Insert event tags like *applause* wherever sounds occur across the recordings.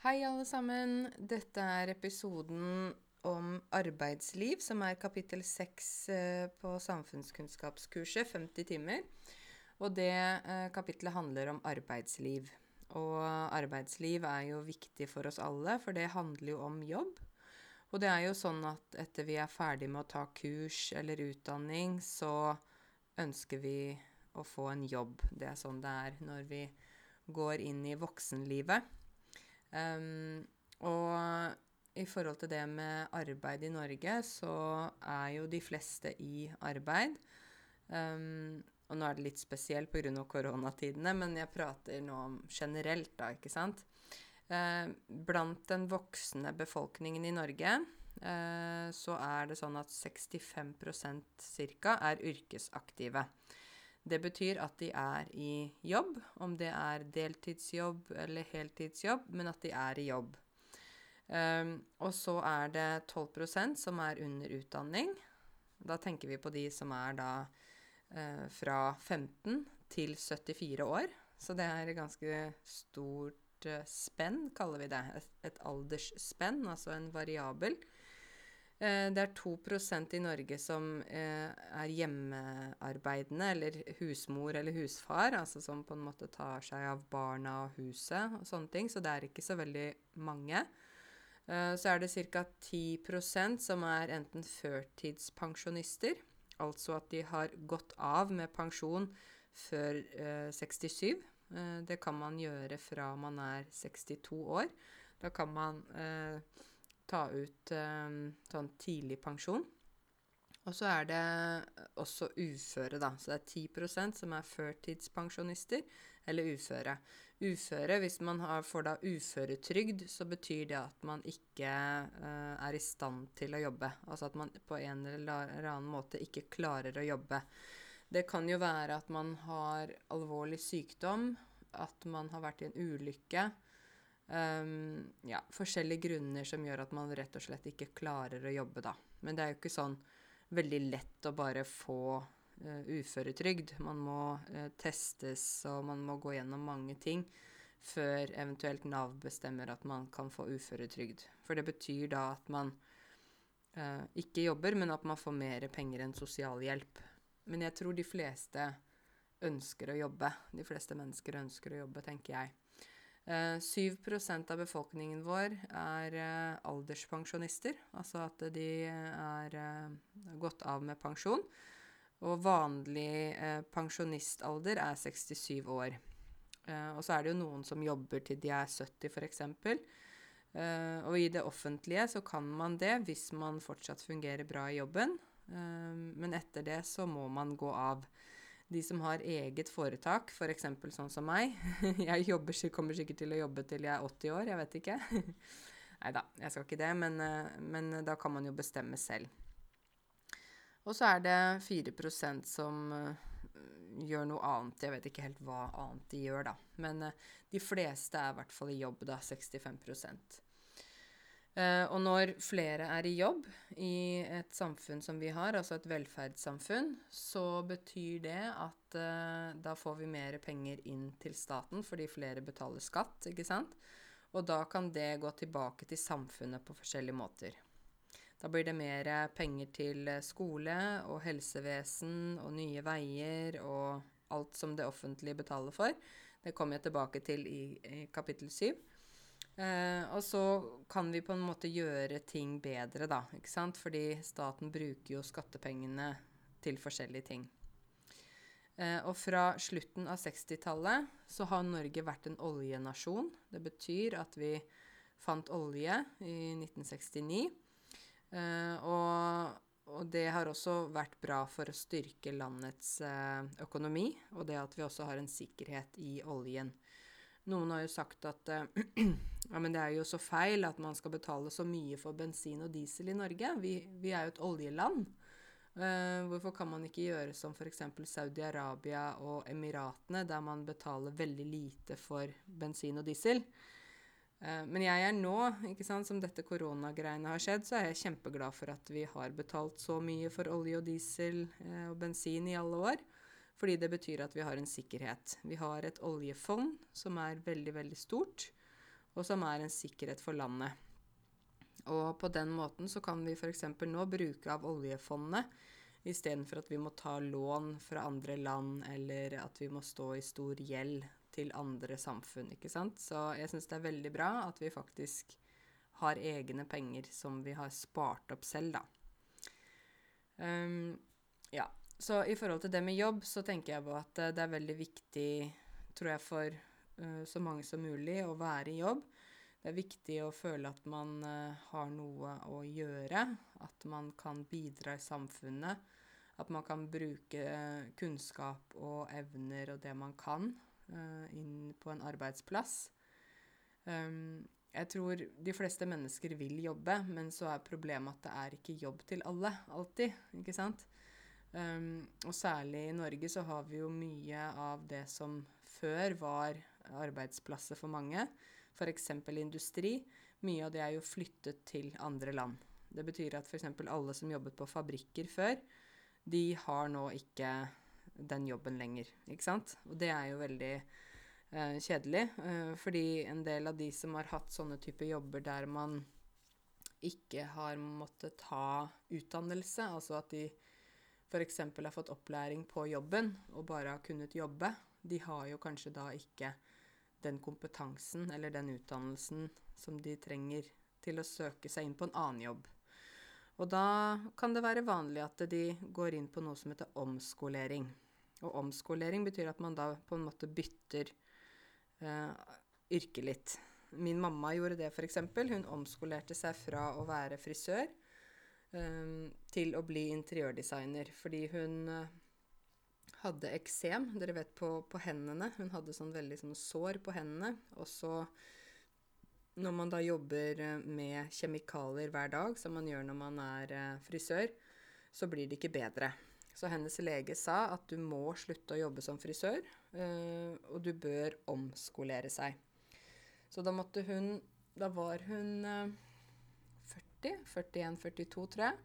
Hei, alle sammen. Dette er episoden om arbeidsliv, som er kapittel seks eh, på samfunnskunnskapskurset, 50 timer. Og det kapitlet kapittelet handler om arbeidsliv. Og arbeidsliv er jo viktig for oss alle, for det handler jo om jobb. Og det er jo sånn at etter vi er ferdig med å ta kurs eller utdanning, så ønsker vi å få en jobb. Det er sånn det er når vi går inn i voksenlivet. Um, og i forhold til det med arbeid i Norge, så er jo de fleste i arbeid. Um, og nå er det litt spesielt pga. koronatidene, men jeg prater nå om generelt, da, ikke sant. Uh, blant den voksne befolkningen i Norge uh, så er det sånn at 65% ca. er yrkesaktive. Det betyr at de er i jobb, om det er deltidsjobb eller heltidsjobb, men at de er i jobb. Um, og så er det 12% som er under utdanning. Da tenker vi på de som er da uh, fra 15 til 74 år. Så det er et ganske stort uh, spenn, kaller vi det. Et, et aldersspenn, altså en variabel. Eh, det er 2% i Norge som eh, er hjemmearbeidende, eller husmor eller husfar, altså som på en måte tar seg av barna og huset og sånne ting, så det er ikke så veldig mange. Eh, så er det ca. 10% som er enten førtidspensjonister, altså at de har gått av med pensjon før 67. Det kan man gjøre fra man er 62 år. Da kan man ta ut um, sånn tidlig pensjon. Og så er det også uføre, da. Så det er 10% som er førtidspensjonister eller uføre. Uføre, hvis man har, får da uføretrygd, så betyr det at man ikke uh, er i stand til å jobbe. Altså at man på en eller annen måte ikke klarer å jobbe. Det kan jo være at man har alvorlig sykdom, at man har vært i en ulykke Um, ja, forskjellige grunner som gjør at man rett og slett ikke klarer å jobbe, da. Men det er jo ikke sånn veldig lett å bare få uh, uføretrygd. Man må uh, testes, og man må gå gjennom mange ting før eventuelt Nav bestemmer at man kan få uføretrygd. For det betyr da at man uh, ikke jobber, men at man får mer penger enn sosialhjelp. Men jeg tror de fleste ønsker å jobbe. De fleste mennesker ønsker å jobbe, tenker jeg. 7 eh, av befolkningen vår er eh, alderspensjonister, altså at de er eh, gått av med pensjon. Og vanlig pensjonistalder er 67 år. og så er det jo noen som jobber til de er 70, f.eks. Og i det offentlige så kan man det hvis man fortsatt fungerer bra i jobben. Men etter det så må man gå av. De som har eget foretak, f.eks. For sånn som meg *laughs* Jeg jobber, kommer sikkert til å jobbe til jeg er 80 år, jeg vet ikke. *laughs* Nei da, jeg skal ikke det, men, eh, men, da kan man jo bestemme selv. Og så er det 4% som uh, gjør noe annet. Jeg vet ikke helt hva annet de gjør, da. Men uh, de fleste er i hvert fall i jobb, da. 65 Uh, og når flere er i jobb i et samfunn som vi har, altså et velferdssamfunn, så betyr det at uh, da får vi mer penger inn til staten fordi flere betaler skatt, ikke sant? Og da kan det gå tilbake til samfunnet på forskjellige måter. Da blir det mer penger til skole og helsevesen og nye veier og alt som det offentlige betaler for. Det kommer jeg tilbake til i, i kapittel syv. Eh, og så kan vi på en måte gjøre ting bedre, da. ikke sant? Fordi staten bruker jo skattepengene til forskjellige ting. Eh, og fra slutten av 60-tallet så har Norge vært en oljenasjon. Det betyr at vi fant olje i 1969. Eh, og, og, det har også vært bra for å styrke landets eh, økonomi, og det at vi også har en sikkerhet i oljen. Noen har jo sagt at uh, *clears throat* ja, men det er jo så feil at man skal betale så mye for bensin og diesel i Norge. Vi, vi er jo et oljeland. Uh, hvorfor kan man ikke gjøre som f.eks. Saudi-Arabia og Emiratene, der man betaler veldig lite for bensin og diesel? Uh, men jeg er nå, ikke sant, som dette koronagreiene har skjedd, så er jeg kjempeglad for at vi har betalt så mye for olje og diesel og bensin i alle år. Fordi det betyr at vi har en sikkerhet. Vi har et oljefond som er veldig, veldig stort. Og som er en sikkerhet for landet. Og på den måten så kan vi f.eks. nå bruke av oljefondet istedenfor at vi må ta lån fra andre land, eller at vi må stå i stor gjeld til andre samfunn, ikke sant. Så jeg syns det er veldig bra at vi faktisk har egne penger som vi har spart opp selv, da. Um, ja. Så i forhold til det med jobb, så tenker jeg på at det er veldig viktig, tror jeg, for så mange som mulig og være i jobb. Det er viktig å føle at man uh, har noe å gjøre, at man kan bidra i samfunnet. At man kan bruke uh, kunnskap og evner og det man kan, inn på en arbeidsplass. Um, jeg tror de fleste mennesker vil jobbe, men så er problemet at det er ikke jobb til alle alltid. ikke sant? Um, og særlig i Norge så har vi jo mye av det som før var arbeidsplasser for mange. F.eks. industri. Mye av det er jo flyttet til andre land. Det betyr at f.eks. alle som jobbet på fabrikker før, de har nå ikke den jobben lenger. Ikke sant? Og det er jo veldig eh, kjedelig. Eh, fordi en del av de som har hatt sånne typer jobber der man ikke har måttet ta utdannelse, altså at de f.eks. har fått opplæring på jobben og bare har kunnet jobbe, de har jo kanskje da ikke den kompetansen eller den utdannelsen som de trenger til å søke seg inn på en annen jobb. Og da kan det være vanlig at de går inn på noe som heter omskolering. Og omskolering betyr at man da på en måte bytter eh, yrke litt. Min mamma gjorde det, f.eks. Hun omskolerte seg fra å være frisør eh, til å bli interiørdesigner. Fordi hun uh, hadde eksem, dere vet, på, på, hendene. Hun hadde sånn veldig sånn sår på hendene. Og så når man da jobber eh, med kjemikalier hver dag, som man gjør når man er uh, frisør, så blir det ikke bedre. Så hennes lege sa at du må slutte å jobbe som frisør, øh, og du bør omskolere seg. Så da måtte hun Da var hun 40, 41-42, tror jeg.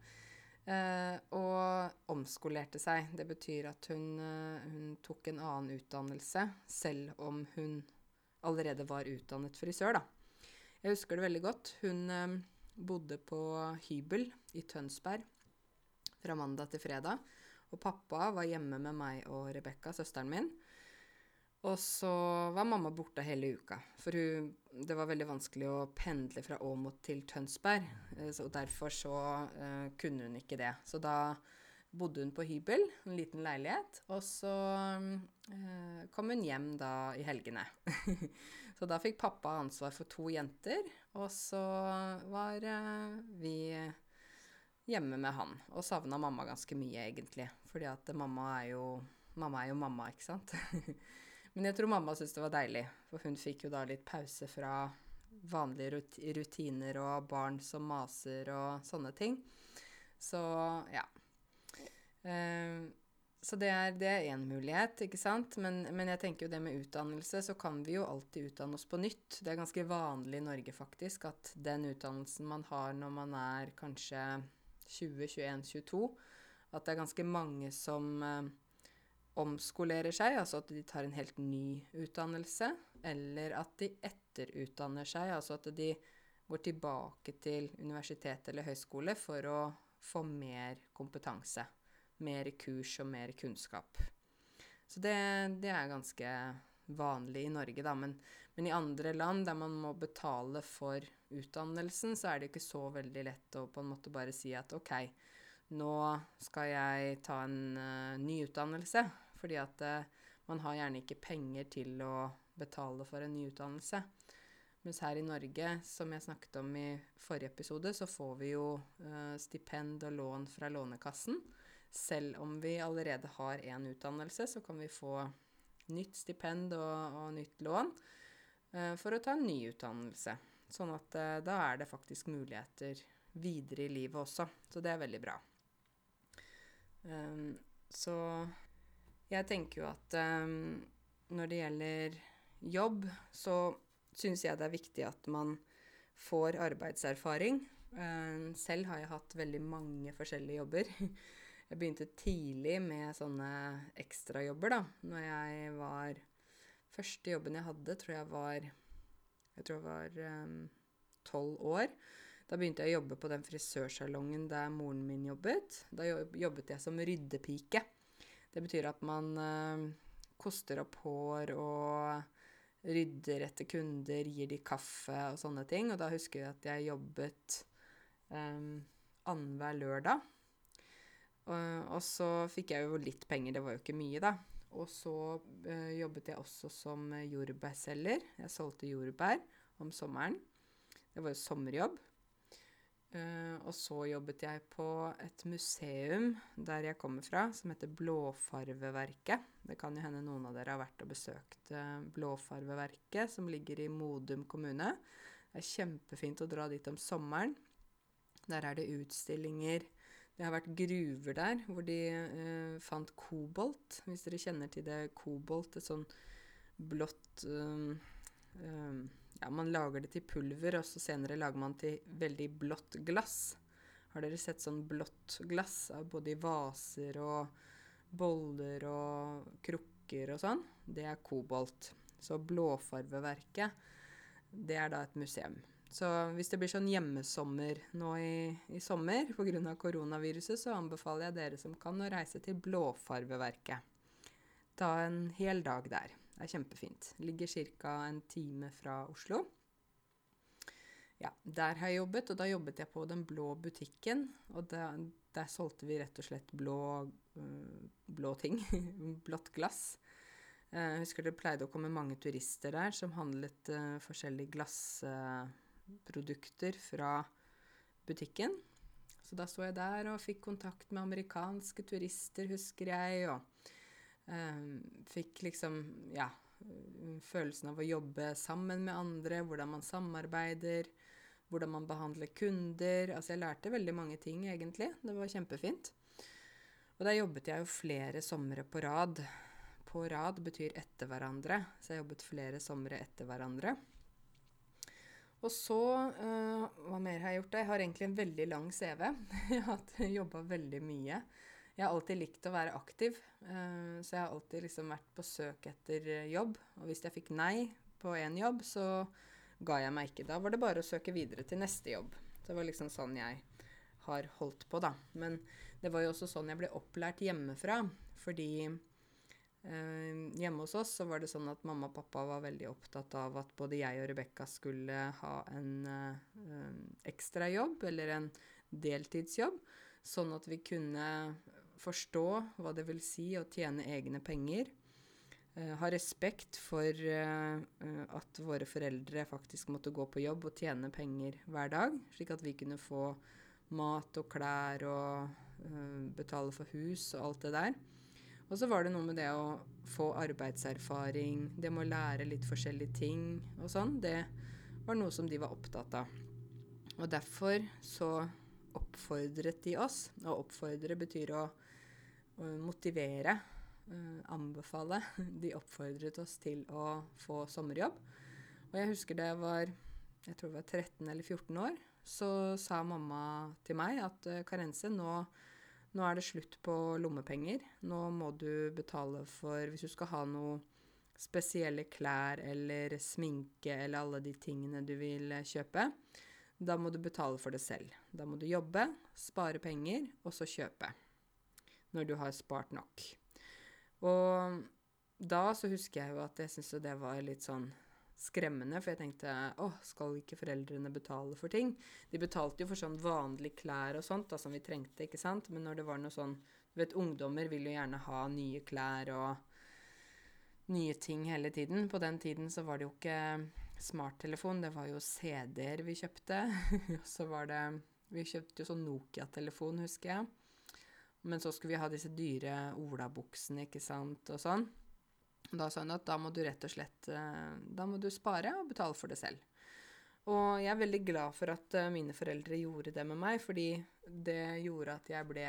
Eh, og omskolerte seg. Det betyr at hun, eh, hun, tok en annen utdannelse, selv om hun allerede var utdannet frisør, da. Jeg husker det veldig godt. Hun eh, bodde på hybel i Tønsberg fra mandag til fredag. Og pappa var hjemme med meg og Rebekka, søsteren min. Og så var mamma borte hele uka. For hun, det var veldig vanskelig å pendle fra Åmot til Tønsberg. Eh, og derfor så uh, kunne hun ikke det. Så da bodde hun på hybel, en liten leilighet. Og så uh, kom hun hjem da i helgene. *laughs* så da fikk pappa ansvar for to jenter. Og så var uh, vi hjemme med han. Og savna mamma ganske mye, egentlig. Fordi at mamma er jo mamma, er jo mamma ikke sant? *laughs* Men jeg tror mamma syntes det var deilig, for hun fikk jo da litt pause fra vanlige rutiner og barn som maser og sånne ting. Så ja. Uh, så det er én mulighet, ikke sant. Men, men, jeg tenker jo det med utdannelse, så kan vi jo alltid utdanne oss på nytt. Det er ganske vanlig i Norge, faktisk, at den utdannelsen man har når man er kanskje 20, 21, 22, at det er ganske mange som uh, omskolerer seg, altså at de tar en helt ny utdannelse, eller at de etterutdanner seg, altså at de går tilbake til universitet eller høyskole for å få mer kompetanse. Mer kurs og mer kunnskap. Så det, det er ganske vanlig i Norge, da. Men, men, i andre land der man må betale for utdannelsen, så er det ikke så veldig lett å på en måte bare si at OK, nå skal jeg ta en uh, ny utdannelse fordi at eh, man har gjerne ikke penger til å betale for en ny utdannelse. Mens her i Norge, som jeg snakket om i forrige episode, så får vi jo eh, stipend og lån fra Lånekassen. Selv om vi allerede har én utdannelse, så kan vi få nytt stipend og, og nytt lån eh, for å ta en ny utdannelse. Sånn at da er det faktisk muligheter videre i livet også. Så det er veldig bra. Um, så jeg tenker jo at um, når det gjelder jobb, så syns jeg det er viktig at man får arbeidserfaring. Uh, selv har jeg hatt veldig mange forskjellige jobber. *laughs* Jeg begynte tidlig med sånne ekstrajobber, da. Når jeg var Første jobben jeg hadde, tror jeg var jeg tror jeg var tolv år. Da begynte jeg å jobbe på den frisørsalongen der moren min jobbet. Da jobbet jeg som ryddepike. Det betyr at man eh, koster opp hår og rydder etter kunder, gir de kaffe og sånne ting. Og da husker jeg at jeg jobbet um, annenhver lørdag. Og, og, så fikk jeg jo litt penger, det var jo ikke mye, da. Og så uh, jobbet jeg også som jordbærselger. Jeg solgte jordbær om sommeren. Det var jo sommerjobb. Uh, og så jobbet jeg på et museum der jeg kommer fra, som heter Blåfarveverket. Det kan jo hende noen av dere har vært og besøkt uh, Blåfarveverket, som ligger i Modum kommune. Det er kjempefint å dra dit om sommeren. Der er det utstillinger. Det har vært gruver der hvor de uh, fant kobolt. Hvis dere kjenner til det kobolt, et sånn blått ja, man lager det til pulver, og så senere lager man til veldig blått glass. Har dere sett sånn blått glass både i vaser og boller og krukker og sånn? Det er kobolt. Så Blåfarveverket, det er da et museum. Så hvis det blir sånn hjemmesommer nå i, i sommer pga. koronaviruset, så anbefaler jeg dere som kan å reise til Blåfarveverket. Ta en hel dag der. Det er kjempefint. Ligger ca. en time fra Oslo. Ja, der har jeg jobbet, og da jobbet jeg på Den blå butikken. Og der, der solgte vi rett og slett blå, uh, blå ting. *laughs* Blått glass. Uh, jeg husker det pleide å komme mange turister der som handlet uh, forskjellige glassprodukter fra butikken. Så da sto jeg der og fikk kontakt med amerikanske turister, husker jeg. og fikk liksom, ja Følelsen av å jobbe sammen med andre, hvordan man samarbeider, hvordan man behandler kunder. Altså, jeg lærte veldig mange ting, egentlig. Det var kjempefint. Og der jobbet jeg jo flere somre på rad. På rad betyr etter hverandre, så jeg jobbet flere somre etter hverandre. Og så uh, Hva mer har jeg gjort? Jeg har egentlig en veldig lang CV. *laughs* jeg har jobba veldig mye. Jeg har alltid likt å være aktiv, uh, så jeg har alltid liksom vært på søk etter eh, jobb. Og hvis jeg fikk nei på én jobb, så ga jeg meg ikke. Da var det bare å søke videre til neste jobb. Det var liksom sånn jeg har holdt på, da. Men det var jo også sånn jeg ble opplært hjemmefra. Fordi uh, hjemme hos oss så var det sånn at mamma og pappa var veldig opptatt av at både jeg og Rebekka skulle ha en uh, ekstrajobb, eller en deltidsjobb, sånn at vi kunne forstå hva det vil si å tjene egne penger. Uh, ha respekt for uh, at våre foreldre faktisk måtte gå på jobb og tjene penger hver dag, slik at vi kunne få mat og klær og uh, betale for hus og alt det der. Og så var det noe med det å få arbeidserfaring, det med å lære litt forskjellige ting og sånn. Det var noe som de var opptatt av. Og derfor så oppfordret de oss. Og oppfordre betyr å motivere, uh, anbefale. *laughs* De oppfordret oss til å få sommerjobb. Og jeg husker det var jeg tror det var 13 eller 14 år, så sa mamma til meg at uh, Karense, nå, nå, er det slutt på lommepenger. Nå må du betale for Hvis du skal ha noe spesielle klær eller sminke eller alle de tingene du vil kjøpe, da må du betale for det selv. Da må du jobbe, spare penger, og så kjøpe når du har spart nok. Og da så husker jeg jo at jeg syntes det var litt sånn skremmende, for jeg tenkte åh, skal ikke foreldrene betale for ting? De betalte jo for sånn vanlige klær og sånt da, som vi trengte, ikke sant, men når det var noe sånn Du vet, ungdommer vil jo gjerne ha nye klær og nye ting hele tiden. På den tiden så var det jo ikke smarttelefon, det var jo CD-er vi kjøpte. *laughs* Og så var det Vi kjøpte jo sånn Nokia-telefon, husker jeg. Men så skulle vi ha disse dyre olabuksene, ikke sant, og sånn. Da sa hun at da må du rett og slett eh, Da må du spare og betale for det selv. Og jeg er veldig glad for at eh, mine foreldre gjorde det med meg, fordi det gjorde at jeg ble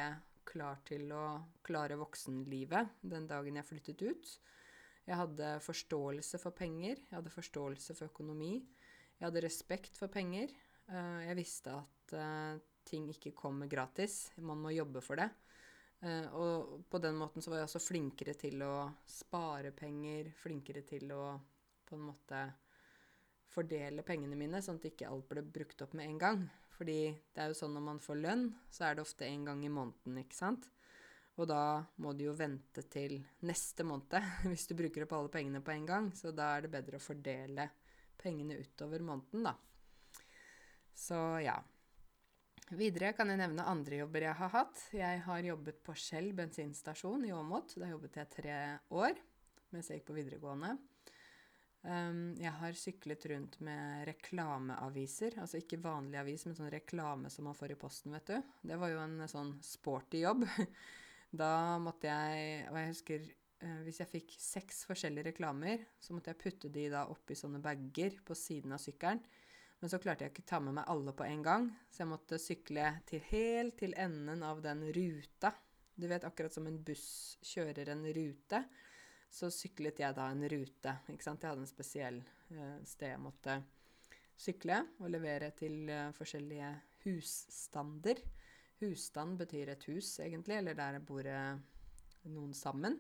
klar til å klare voksenlivet den dagen jeg flyttet ut. Jeg hadde forståelse for penger, jeg hadde forståelse for økonomi. Jeg hadde respekt for penger. Eh, jeg visste at ting ikke kommer gratis. Man må jobbe for det. Uh, og på den måten så var jeg også flinkere til å spare penger, flinkere til å på en måte fordele pengene mine, sånn at ikke alt ble brukt opp med en gang. Fordi det er jo sånn når man får lønn, så er det ofte en gang i måneden, ikke sant. Og da må du jo vente til neste måned *laughs* hvis du bruker opp alle pengene på en gang. Så da er det bedre å fordele pengene utover måneden, da. Så ja. Videre kan jeg nevne andre jobber jeg har hatt. Jeg har jobbet på Skjell bensinstasjon i Åmot. Da jobbet jeg tre år mens jeg gikk på videregående. Um, jeg har syklet rundt med reklameaviser. Altså ikke vanlig avis, men sånn reklame som man får i posten, vet du. Det var jo en sånn sporty jobb. *laughs* da måtte jeg Og jeg husker uh, hvis jeg fikk seks forskjellige reklamer, så måtte jeg putte de da oppi sånne bager på siden av sykkelen. Men så klarte jeg ikke ta med meg alle på en gang, så jeg måtte sykle til helt til enden av den ruta. Du vet, akkurat som en buss kjører en rute så syklet jeg da en rute. ikke sant? Jeg hadde en spesiell uh, sted jeg måtte sykle og levere til uh, forskjellige husstander. Husstand betyr et hus, egentlig, eller der bor uh, noen sammen.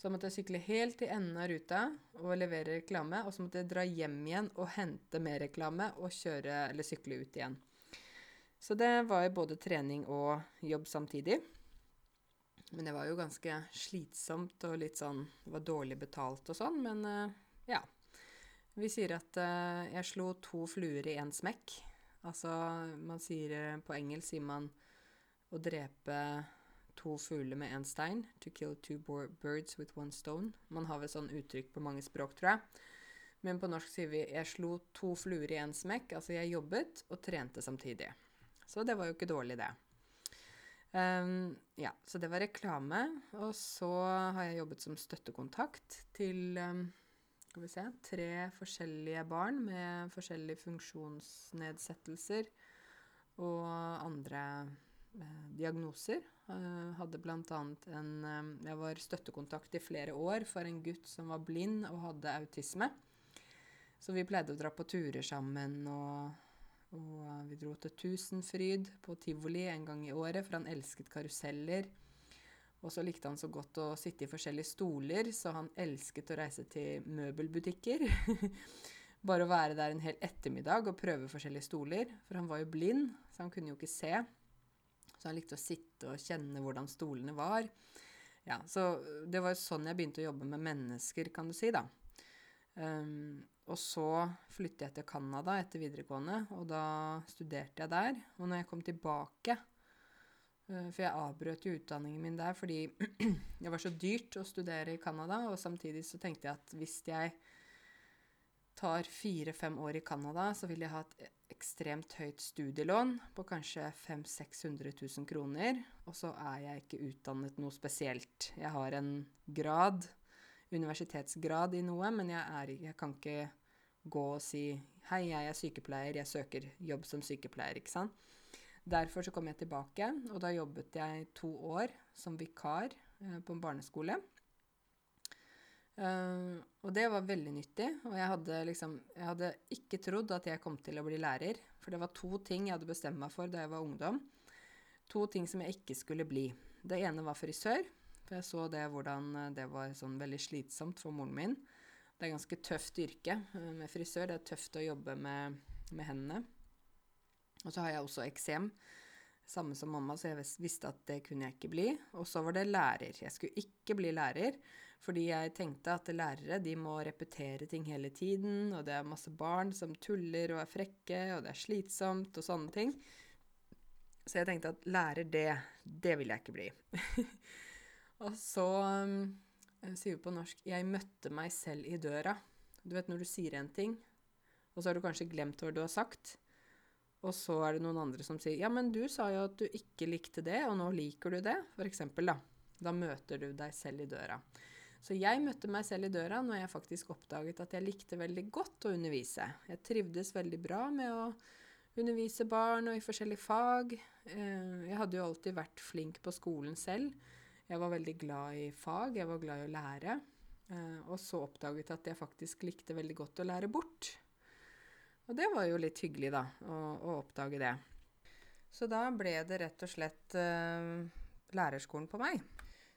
Så måtte jeg sykle helt til enden av ruta og levere reklame. Og så måtte jeg dra hjem igjen og hente mer reklame og kjøre eller sykle ut igjen. Så det var jo både trening og jobb samtidig. Men det var jo ganske slitsomt og litt sånn Det var dårlig betalt og sånn, men uh, ja. Vi sier at uh, jeg slo to fluer i én smekk. Altså, man sier uh, På engelsk sier man å drepe to fugler med én stein. To kill two birds with one stone. Man har vel sånn uttrykk på mange språk, tror jeg. Men på norsk sier vi 'jeg slo to fluer i én smekk'. Altså, jeg jobbet og trente samtidig. Så det var jo ikke dårlig, det. Um, ja, så det var reklame. Og så har jeg jobbet som støttekontakt til um, skal vi se, tre forskjellige barn med forskjellige funksjonsnedsettelser og andre diagnoser. Uh, hadde bl.a. en um, Jeg var støttekontakt i flere år for en gutt som var blind og hadde autisme. Så vi pleide å dra på turer sammen og og vi dro til Tusenfryd på tivoli en gang i året, for han elsket karuseller. Og så likte han så godt å sitte i forskjellige stoler, så han elsket å reise til møbelbutikker. *laughs* Bare å være der en hel ettermiddag og prøve forskjellige stoler. For han var jo blind, så han kunne jo ikke se. Så han likte å sitte og kjenne hvordan stolene var. Ja, Så det var sånn jeg begynte å jobbe med mennesker, kan du si, da. Um, og så flyttet jeg til Canada etter videregående, og da studerte jeg der. Og når jeg kom tilbake uh, For jeg avbrøt jo utdanningen min der fordi *clears throat* det var så dyrt å studere i Canada, og samtidig så tenkte jeg at hvis jeg tar fire-fem år i Canada, så vil jeg ha et ekstremt høyt studielån på kanskje 500 000-600 000 kroner. Og så er jeg ikke utdannet noe spesielt. Jeg har en grad universitetsgrad i noe, men jeg, er, jeg kan ikke gå og si Hei, jeg er sykepleier, jeg søker jobb som sykepleier, ikke sant. Derfor så kom jeg tilbake, og da jobbet jeg to år som vikar eh, på en barneskole. Uh, og det var veldig nyttig. Og jeg hadde liksom Jeg hadde ikke trodd at jeg kom til å bli lærer. For det var to ting jeg hadde bestemt meg for da jeg var ungdom. To ting som jeg ikke skulle bli. Det ene var frisør. For jeg så det hvordan eh, det var sånn veldig slitsomt for moren min. Det er ganske tøft yrke eh, med frisør. Det er tøft å jobbe med, med hendene. Og så har jeg også eksem. Samme som mamma, så jeg visste at det kunne jeg ikke bli. Og så var det lærer. Jeg skulle ikke bli lærer, fordi jeg tenkte at lærere de må repetere ting hele tiden, og det er masse barn som tuller og er frekke, og det er slitsomt og sånne ting. Så jeg tenkte at lærer, det, det vil jeg ikke bli. *laughs* Og så um, sier vi på norsk 'Jeg møtte meg selv i døra'. Du vet når du sier en ting, og så har du kanskje glemt hva du har sagt. Og så er det noen andre som sier 'Ja, men du sa jo at du ikke likte det, og nå liker du det', eksempel, da. Da møter du deg selv i døra. Så jeg møtte meg selv i døra når jeg faktisk oppdaget at jeg likte veldig godt å undervise. Jeg trivdes veldig bra med å undervise barn og i forskjellige fag. Eh, jeg hadde jo alltid vært flink på skolen selv. Jeg var veldig glad i fag, jeg var glad i å lære. Eh, og så oppdaget jeg at jeg faktisk likte veldig godt å lære bort. Og det var jo litt hyggelig, da, å, å oppdage det. Så da ble det rett og slett eh, lærerskolen på meg.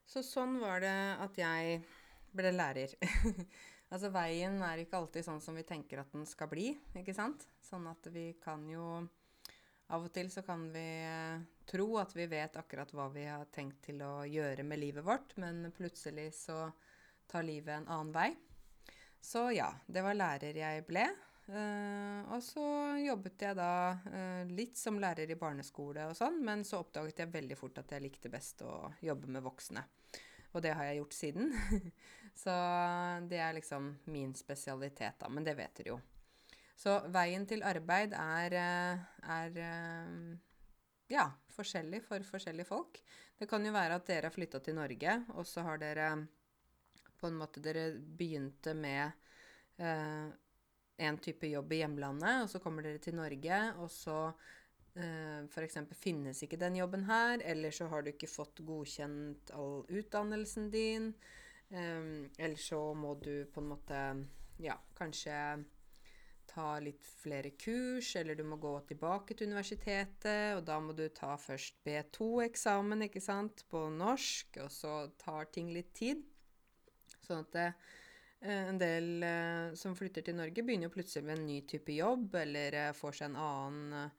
Så sånn var det at jeg ble lærer. *laughs* Altså veien er ikke alltid sånn som vi tenker at den skal bli, ikke sant? Sånn at vi kan jo Av og til så kan vi eh, tro at vi vet akkurat hva vi har tenkt til å gjøre med livet vårt, men plutselig så tar livet en annen vei. Så ja, det var lærer jeg ble. Uh, og så jobbet jeg da uh, litt som lærer i barneskole og sånn, men så oppdaget jeg veldig fort at jeg likte best å jobbe med voksne. Og det har jeg gjort siden. *laughs* så det er liksom min spesialitet, da. Men det vet dere jo. Så veien til arbeid er, eh, er ja, forskjellig for forskjellige folk. Det kan jo være at dere har flytta til Norge, og så har dere på en måte Dere begynte med eh, en type jobb i hjemlandet, og så kommer dere til Norge, og så eh, f.eks. finnes ikke den jobben her, eller så har du ikke fått godkjent all utdannelsen din, eh, eller så må du på en måte ja, kanskje ta litt flere kurs, eller du må gå tilbake til universitetet, og da må du ta først B2-eksamen, ikke sant, på norsk, og så tar ting litt tid. Sånn at det, en del eh, som flytter til Norge, begynner jo plutselig med en ny type jobb, eller eh, får seg en annen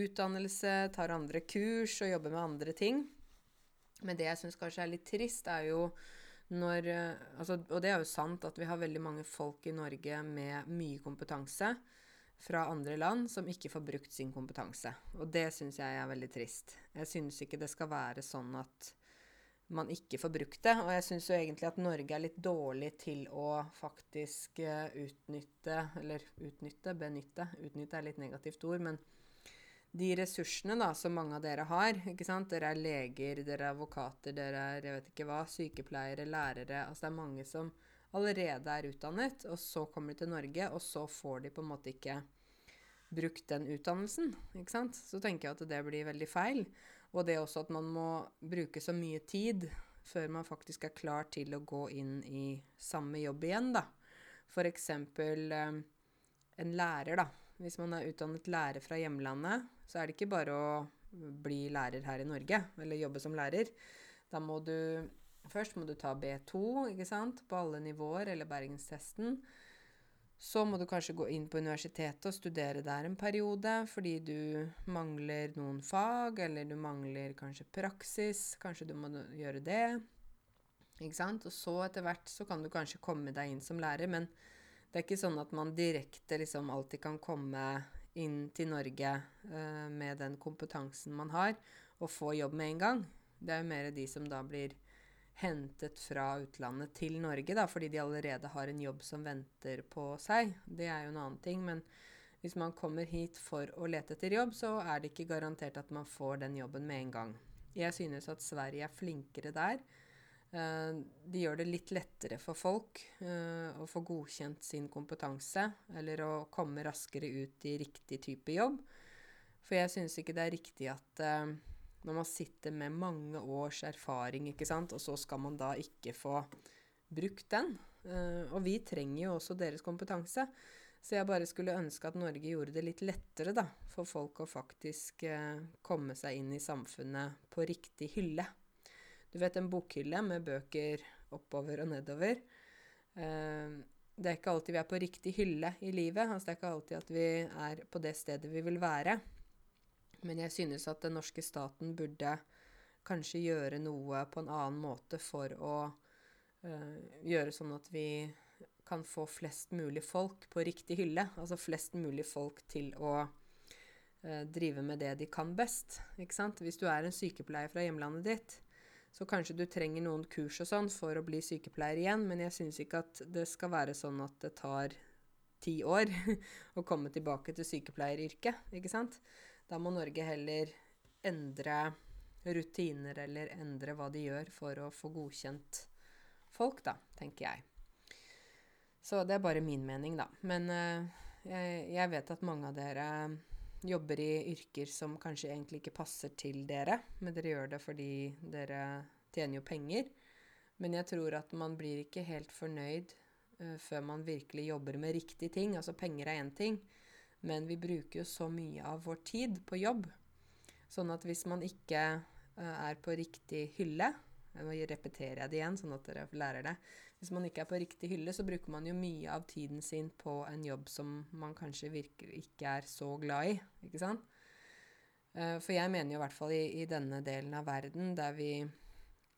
utdannelse, tar andre kurs og jobber med andre ting. Men det jeg syns kanskje er litt trist, er jo når altså, Og det er jo sant at vi har veldig mange folk i Norge med mye kompetanse fra andre land som ikke får brukt sin kompetanse. Og det syns jeg er veldig trist. Jeg syns ikke det skal være sånn at man ikke får brukt det. Og jeg syns jo egentlig at Norge er litt dårlig til å faktisk uh, utnytte Eller utnytte, benytte. Utnytte er litt negativt ord, men de ressursene da, som mange av dere har ikke sant? Dere er leger, dere er advokater, dere er jeg vet ikke hva, sykepleiere, lærere Altså det er mange som allerede er utdannet, og så kommer de til Norge, og så får de på en måte ikke brukt den utdannelsen. ikke sant? Så tenker jeg at det blir veldig feil. Og det også at man må bruke så mye tid før man faktisk er klar til å gå inn i samme jobb igjen, da. Eksempel eh, en lærer, da. Hvis man er utdannet lærer fra hjemlandet, så er det ikke bare å bli lærer her i Norge, eller jobbe som lærer. Da må du Først må du ta B2 ikke sant, på alle nivåer, eller bergenstesten. Så må du kanskje gå inn på universitetet og studere der en periode fordi du mangler noen fag, eller du mangler kanskje praksis. Kanskje du må gjøre det. Ikke sant? Og så etter hvert så kan du kanskje komme deg inn som lærer, men det er ikke sånn at man direkte liksom alltid kan komme inn til Norge uh, med den kompetansen man har, og få jobb med en gang. Det er jo mer de som da blir hentet fra utlandet til Norge, da, fordi de allerede har en jobb som venter på seg. Det er jo en annen ting. Men hvis man kommer hit for å lete etter jobb, så er det ikke garantert at man får den jobben med en gang. Jeg synes at Sverige er flinkere der. Uh, de gjør det litt lettere for folk uh, å få godkjent sin kompetanse, eller å komme raskere ut i riktig type jobb. For jeg synes ikke det er riktig at uh, når man sitter med mange års erfaring, ikke sant, og så skal man da ikke få brukt den. Uh, og vi trenger jo også deres kompetanse. Så jeg bare skulle ønske at Norge gjorde det litt lettere da, for folk å faktisk uh, komme seg inn i samfunnet på riktig hylle. Du vet en bokhylle med bøker oppover og nedover. Uh, det er ikke alltid vi er på riktig hylle i livet. Altså det er ikke alltid at vi er på det stedet vi vil være. Men jeg synes at den norske staten burde kanskje gjøre noe på en annen måte for å uh, gjøre sånn at vi kan få flest mulig folk på riktig hylle. Altså flest mulig folk til å uh, drive med det de kan best. Ikke sant? Hvis du er en sykepleier fra hjemlandet ditt, så kanskje du trenger noen kurs og sånn for å bli sykepleier igjen, men jeg syns ikke at det skal være sånn at det tar ti år *laughs* å komme tilbake til sykepleieryrket, ikke sant? Da må Norge heller endre rutiner eller endre hva de gjør for å få godkjent folk, da, tenker jeg. Så det er bare min mening, da. Men uh, jeg, jeg, vet at mange av dere jobber i yrker som kanskje egentlig ikke passer til dere, men dere gjør det fordi dere tjener jo penger. Men jeg tror at man blir ikke helt fornøyd uh, før man virkelig jobber med riktige ting. Altså penger er én ting, men vi bruker jo så mye av vår tid på jobb. Sånn at hvis man ikke uh, er på riktig hylle, Nå repeterer jeg det igjen, sånn at dere lærer det. Hvis man ikke er på riktig hylle, så bruker man jo mye av tiden sin på en jobb som man kanskje virker ikke er så glad i. Ikke sant? Eh, for jeg mener jo i hvert fall i, i denne delen av verden der vi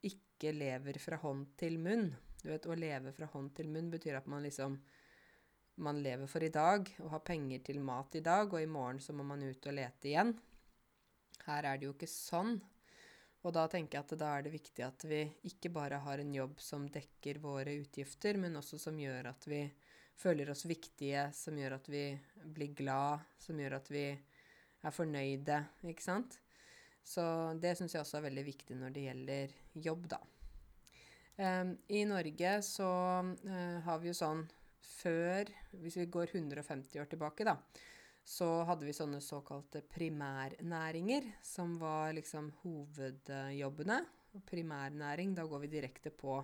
ikke lever fra hånd til munn. Du vet, Å leve fra hånd til munn betyr at man liksom man lever for i dag og har penger til mat i dag, og i morgen så må man ut og lete igjen. Her er det jo ikke sånn. Og da tenker jeg at da er det viktig at vi ikke bare har en jobb som dekker våre utgifter, men også som gjør at vi føler oss viktige, som gjør at vi blir glad, som gjør at vi er fornøyde, ikke sant? Så det syns jeg også er veldig viktig når det gjelder jobb, da. Um, I Norge så uh, har vi jo sånn før Hvis vi går 150 år tilbake, da, så hadde vi sånne såkalte primærnæringer, som var liksom hovedjobbene. Primærnæring, da går vi direkte på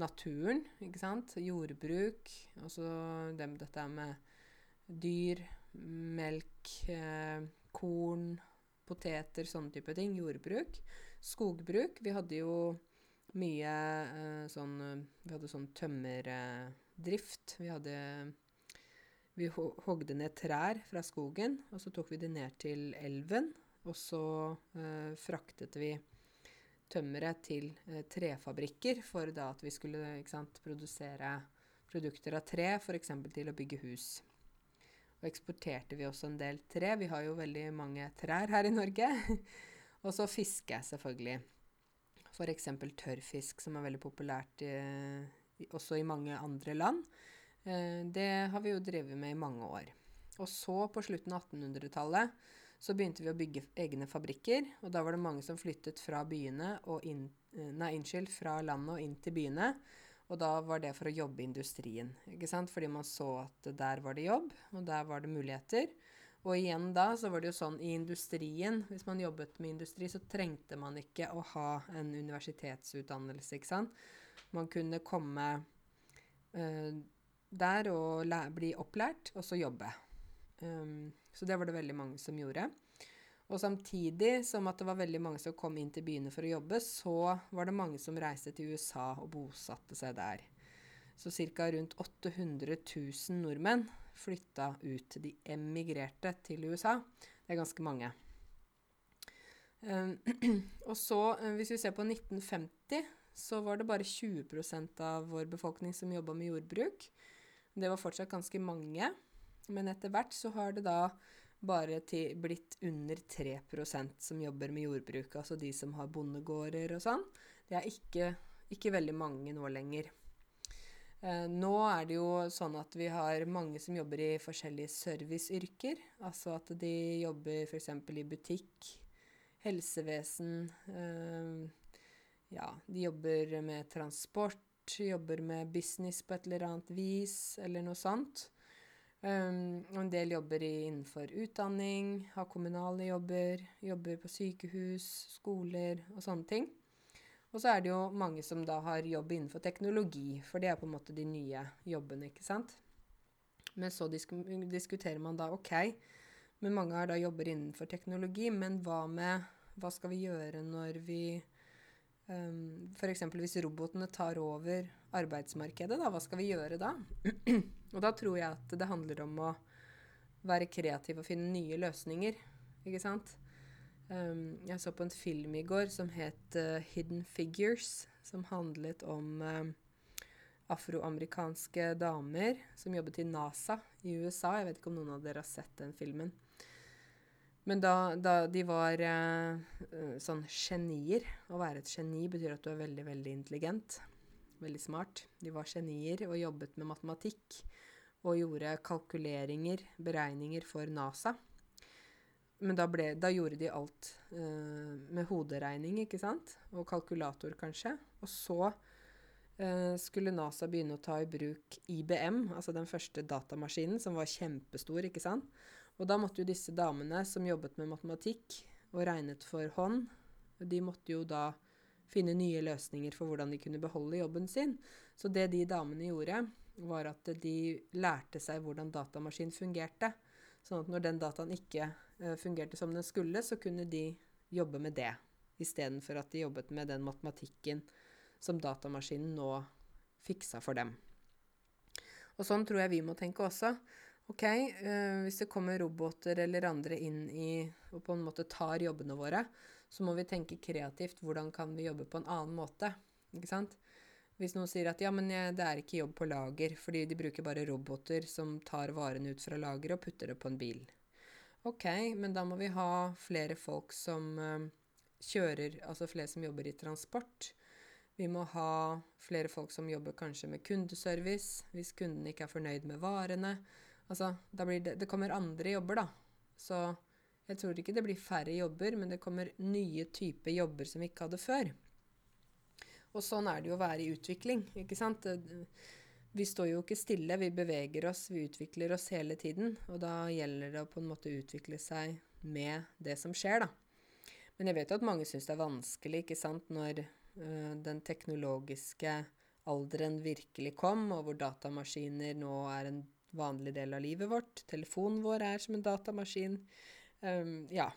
naturen, ikke sant. Jordbruk. Altså dem, dette med dyr, melk, eh, korn, poteter, sånne type ting. Jordbruk. Skogbruk. Vi hadde jo mye eh, sånn Vi hadde sånn tømmerdrift. Vi hadde vi hogde ned trær fra skogen, og så tok vi det ned til elven. Og så eh, fraktet vi tømmeret til eh, trefabrikker for da at vi skulle sant, produsere produkter av tre, f.eks. til å bygge hus. Og eksporterte vi også en del tre. Vi har jo veldig mange trær her i Norge. *laughs* og så fiske, selvfølgelig. F.eks. tørrfisk, som er veldig populært eh, også i mange andre land. Eh, det har vi jo drevet med i mange år. Og så, på slutten av 1800-tallet, så begynte vi å bygge egne fabrikker. Og da var det mange som flyttet fra byene og inn eh, Nei, unnskyld, fra landet og inn til byene. Og da var det for å jobbe i industrien. ikke sant? Fordi man så at der var det jobb, og der var det muligheter. Og igjen da så var det jo sånn i industrien Hvis man jobbet med industri, så trengte man ikke å ha en universitetsutdannelse, ikke sant. Man kunne komme uh, der og bli opplært, og så jobbe. Um, så det var det veldig mange som gjorde. Og samtidig som at det var veldig mange som kom inn til byene for å jobbe, så var det mange som reiste til USA og bosatte seg der. Så ca. rundt 800 000 nordmenn flytta ut. De emigrerte til USA. Det er ganske mange. Um, *clears throat* og så, um, hvis vi ser på 1950, så var det bare 20% av vår befolkning som jobba med jordbruk. Det var fortsatt ganske mange, men etter hvert så har det da bare til, blitt under 3% som jobber med jordbruk, altså de som har bondegårder og sånn. Det er ikke, ikke veldig mange nå lenger. Eh, nå er det jo sånn at vi har mange som jobber i forskjellige serviceyrker. Altså at de jobber f.eks. i butikk, helsevesen eh, Ja, de jobber med transport jobber med business på et eller annet vis, eller noe sånt. Um, en del jobber innenfor utdanning, har kommunale jobber, jobber på sykehus, skoler og sånne ting. Og så er det jo mange som da har jobb innenfor teknologi, for det er på en måte de nye jobbene, ikke sant. Men så disk diskuterer man da OK, men mange har da jobber innenfor teknologi, men hva med Hva skal vi gjøre når vi Um, ehm, F.eks. hvis robotene tar over arbeidsmarkedet, da, hva skal vi gjøre da? *clears throat* og da tror jeg at det handler om å være kreativ og finne nye løsninger. Ikke sant? Um, jeg så på en film i går som het uh, Hidden Figures, som handlet om uh, afroamerikanske damer som jobbet i NASA i USA. Jeg vet ikke om noen av dere har sett den filmen. Men da, da de var eh, sånn genier Å være et geni betyr at du er veldig, veldig intelligent. Veldig smart. De var genier og jobbet med matematikk. Og gjorde kalkuleringer, beregninger, for NASA. Men da, ble, da gjorde de alt eh, med hoderegning, ikke sant? Og kalkulator, kanskje. Og så eh, skulle NASA begynne å ta i bruk IBM, altså den første datamaskinen, som var kjempestor, ikke sant? Og da måtte jo disse damene som jobbet med matematikk og regnet for hånd, de måtte jo da finne nye løsninger for hvordan de kunne beholde jobben sin. Så det de damene gjorde, var at de lærte seg hvordan datamaskin fungerte. Sånn at når den dataen ikke uh, fungerte som den skulle, så kunne de jobbe med det istedenfor at de jobbet med den matematikken som datamaskinen nå fiksa for dem. Og sånn tror jeg vi må tenke også. Ok, eh, hvis det kommer roboter eller andre inn i og på en måte tar jobbene våre, så må vi tenke kreativt. Hvordan kan vi jobbe på en annen måte? Ikke sant? Hvis noen sier at ja, men det er ikke jobb på lager, fordi de bruker bare roboter som tar varene ut fra lageret og putter det på en bil. Ok, men da må vi ha flere folk som eh, kjører, altså flere som jobber i transport. Vi må ha flere folk som jobber kanskje med kundeservice, hvis kunden ikke er fornøyd med varene. Altså, det, det kommer andre jobber, da. Så jeg tror ikke det blir færre jobber, men det kommer nye typer jobber som vi ikke hadde før. Og sånn er det jo å være i utvikling, ikke sant. Vi står jo ikke stille, vi beveger oss, vi utvikler oss hele tiden. Og da gjelder det å på en måte utvikle seg med det som skjer, da. Men jeg vet jo at mange syns det er vanskelig, ikke sant, når øh, den teknologiske alderen virkelig kom, og hvor datamaskiner nå er en vanlig del av livet vårt. Telefonen vår er som en datamaskin. Um, ja.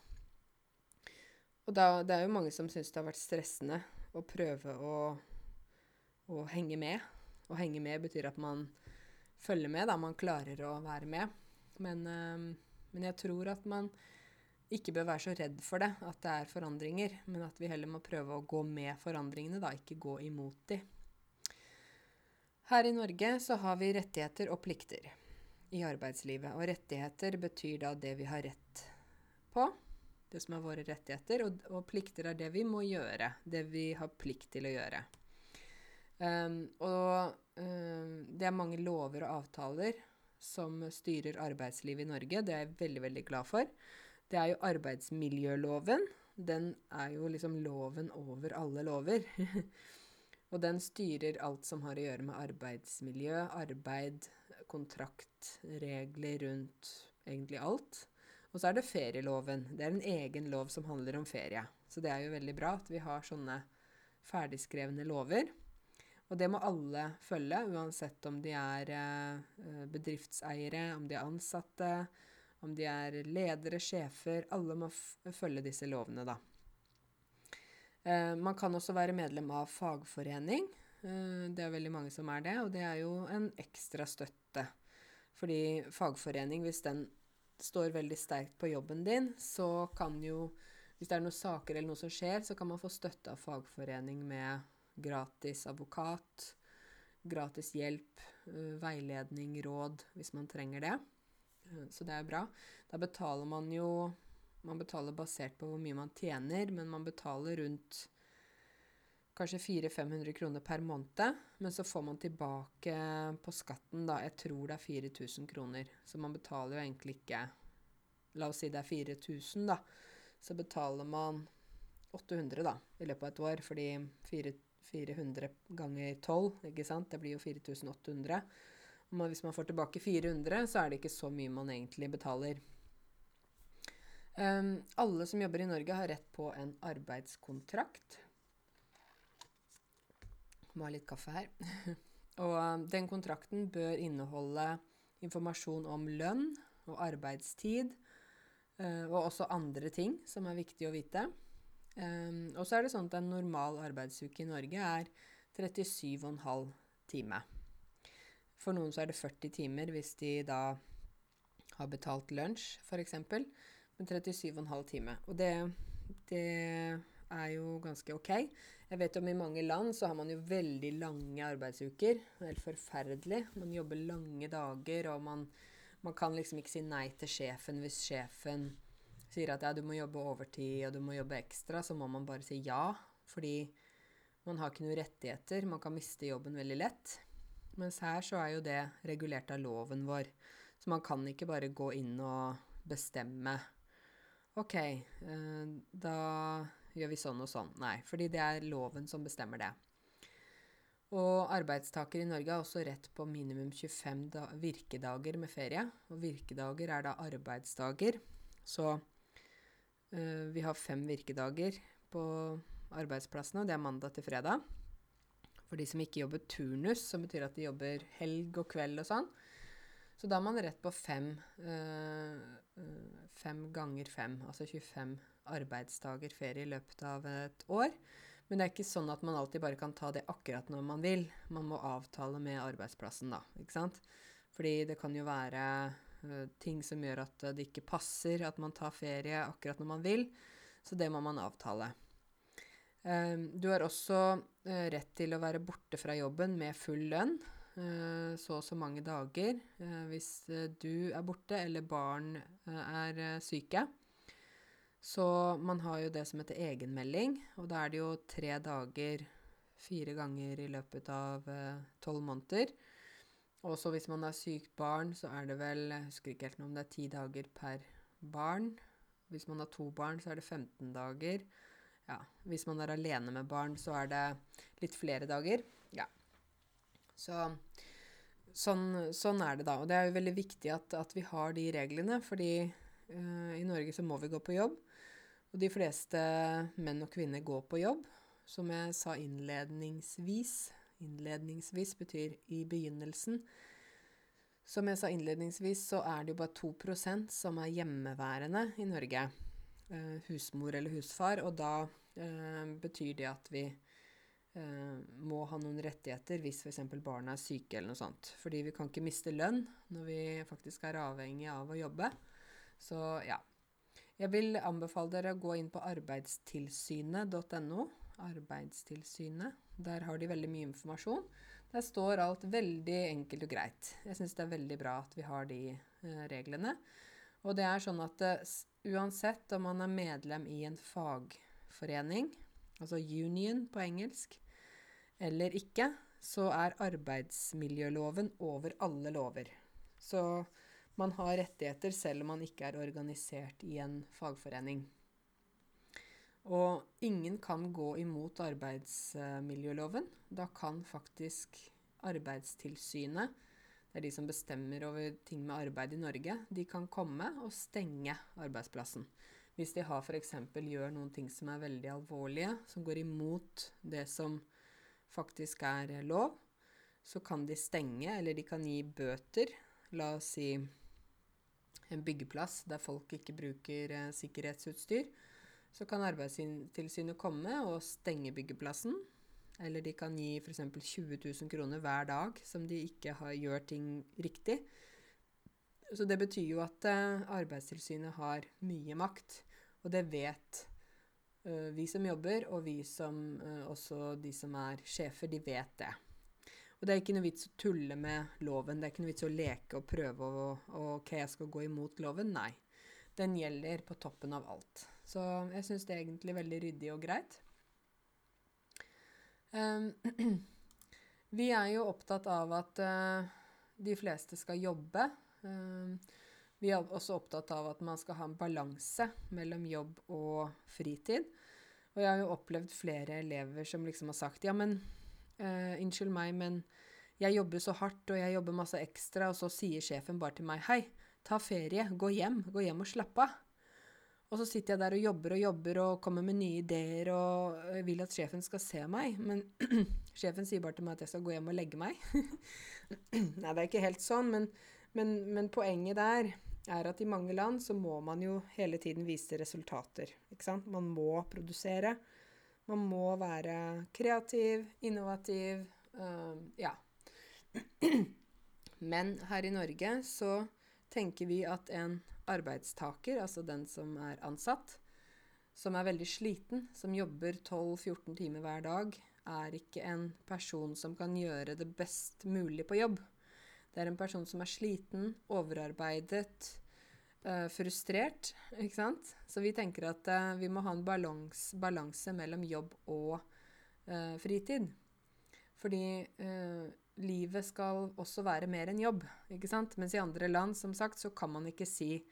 Og da, det er jo mange som syns det har vært stressende å prøve å, å, henge med. Å henge med betyr at man følger med, da. Man klarer å være med. Men, um, men jeg tror at man ikke bør være så redd for det, at det er forandringer, men at vi heller må prøve å gå med forandringene, da, ikke gå imot de. Her i Norge så har vi rettigheter og plikter i arbeidslivet. Og rettigheter betyr da det vi har rett på, det som er våre rettigheter, og, og plikter er det vi må gjøre, det vi har plikt til å gjøre. Um, og um, det er mange lover og avtaler som styrer arbeidslivet i Norge. Det er jeg veldig, veldig glad for det er jo arbeidsmiljøloven. Den er jo liksom loven over alle lover. *laughs* og den styrer alt som har å gjøre med arbeidsmiljø, arbeid, kontrakt, regler rundt egentlig alt. Og så er det ferieloven. Det er en egen lov som handler om ferie. Så det er jo veldig bra at vi har sånne ferdigskrevne lover. Og det må alle følge, uansett om de er eh, bedriftseiere, om de er ansatte, om de er ledere, sjefer Alle må følge disse lovene, da. Eh, man kan også være medlem av fagforening. Eh, det er veldig mange som er det, og det er jo en ekstra støtte. Fordi fagforening, hvis den står veldig sterkt på jobben din, så kan jo Hvis det er noen saker eller noe som skjer, så kan man få støtte av fagforening med gratis advokat, gratis hjelp, uh, veiledning, råd, hvis man trenger det. Eh, så det er bra. Da betaler man jo Man betaler basert på hvor mye man tjener, men man betaler rundt kanskje 400-500 kroner per måned. Men så får man tilbake på skatten, da, jeg tror det er 4000 kroner. Så man betaler jo egentlig ikke La oss si det er 4000, da. Så betaler man 800 da, i løpet av et år, fordi 400 ganger 12, ikke sant, det blir jo 4800. Men hvis man får tilbake 400, så er det ikke så mye man egentlig betaler. Um, alle som jobber i Norge, har rett på en arbeidskontrakt. Må ha litt kaffe her. *laughs* og um, den kontrakten bør inneholde informasjon om lønn og arbeidstid, uh, og også andre ting som er viktig å vite. Um, og så er det sånn at en normal arbeidsuke i Norge er 37,5 timer. For noen så er det 40 timer hvis de da har betalt lunsj, f.eks. Men 37,5 timer. Og det, det er jo ganske ok. Jeg vet om i mange land så har man jo veldig lange arbeidsuker. Det helt forferdelig. Man jobber lange dager, og man, man kan liksom ikke si nei til sjefen hvis sjefen sier at ja, du må jobbe overtid og du må jobbe ekstra, så må man bare si ja. Fordi man har ikke noen rettigheter. Man kan miste jobben veldig lett. Mens her så er jo det regulert av loven vår. Så man kan ikke bare gå inn og bestemme OK, eh, da gjør vi sånn og sånn. Nei, fordi det er loven som bestemmer det. Og arbeidstaker i Norge har også rett på minimum 25 virkedager med ferie. Og virkedager er da arbeidsdager. Så øh, vi har fem virkedager på arbeidsplassene, og det er mandag til fredag for de som ikke jobber turnus, som betyr at de jobber helg og kveld og sånn, Så da har man rett på fem, eh, fem ganger fem, altså 25 arbeidsdager ferie i løpet av et år. Men det er ikke sånn at man alltid bare kan ta det akkurat når man vil. Man må avtale med arbeidsplassen, da. ikke sant? Fordi det kan jo være uh, ting som gjør at det ikke passer at man tar ferie akkurat når man vil. Så det må man avtale. Um, du har også uh, rett til å være borte fra jobben med full lønn. Så og så mange dager hvis du er borte eller barn er syke. Så man har jo det som heter egenmelding, og da er det jo tre dager fire ganger i løpet av eh, tolv eh, måneder. Og så hvis man har sykt barn, så er det vel Jeg husker ikke helt noe om det er ti dager per barn. Hvis man har to barn, så er det 15 dager. Ja, hvis man er alene med barn, så er det litt flere dager. Ja. Så sånn, sånn er det da. Og det er jo veldig viktig at, at vi har de reglene, fordi uh, i Norge så må vi gå på jobb. Og de fleste menn og kvinner går på jobb. Som jeg sa innledningsvis Innledningsvis betyr i begynnelsen. Som jeg sa innledningsvis, så er det jo bare 2% som er hjemmeværende i Norge. Eh, husmor eller husfar. Og da eh, betyr det at vi eh, må ha noen rettigheter hvis f.eks. barna er syke eller noe sånt. Fordi vi kan ikke miste lønn når vi faktisk er avhengig av å jobbe. Så ja, jeg vil anbefale dere å gå inn på arbeidstilsynet.no. Arbeidstilsynet. Der har de veldig mye informasjon. Der står alt veldig enkelt og greit. Jeg syns det er veldig bra at vi har de eh, reglene. Og det er sånn at uh, uansett om man er medlem i en fagforening, altså union på engelsk, eller ikke, så er arbeidsmiljøloven over alle lover. Så man har rettigheter selv om man ikke er organisert i en fagforening. Og ingen kan gå imot arbeidsmiljøloven. Da kan faktisk Arbeidstilsynet, det er de som bestemmer over ting med arbeid i Norge, de kan komme og stenge arbeidsplassen. Hvis de har f.eks. gjør noen ting som er veldig alvorlige, som går imot det som faktisk er lov, så kan de stenge, eller de kan gi bøter. La oss si en byggeplass der folk ikke bruker eh, sikkerhetsutstyr, så kan Arbeidstilsynet komme og stenge byggeplassen. Eller de kan gi f.eks. 20 000 kroner hver dag som de ikke har, gjør ting riktig. Så det betyr jo at eh, Arbeidstilsynet har mye makt, og det vet uh, vi som jobber, og vi som, uh, også de som er sjefer, de vet det. Og det er ikke noe vits å tulle med loven. Det er ikke noe vits å leke og prøve å OK, jeg skal gå imot loven. Nei. Den gjelder på toppen av alt. Så jeg syns det er egentlig veldig ryddig og greit. Um, *clears throat* vi er jo opptatt av at uh, de fleste skal jobbe. Um, vi er også opptatt av at man skal ha en balanse mellom jobb og fritid. Og jeg har jo opplevd flere elever som liksom har sagt ja, men Uh, meg, men jeg jobber så hardt, og jeg jobber masse ekstra, og så sier sjefen bare til meg Hei, ta ferie, gå hjem, gå hjem og slappe av. Og så sitter jeg der og jobber og jobber og kommer med nye ideer og vil at sjefen skal se meg, men *clears throat* sjefen sier bare til meg at jeg skal gå hjem og legge meg. *clears throat* Nei, det er ikke helt sånn, men, men, men, poenget der er at i mange land så må man jo hele tiden vise resultater. Ikke sant? Man må produsere. Man må være kreativ, innovativ uh, Ja. *clears throat* Men her i Norge så tenker vi at en arbeidstaker, altså den som er ansatt, som er veldig sliten, som jobber 12-14 timer hver dag, er ikke en person som kan gjøre det best mulig på jobb. Det er en person som er sliten, overarbeidet, uh, frustrert, ikke sant? Så vi tenker at uh, vi må ha en balans, balanse mellom jobb og uh, fritid. Fordi livet skal også være mer enn jobb, ikke sant? Mens i andre land, som sagt, så kan man ikke si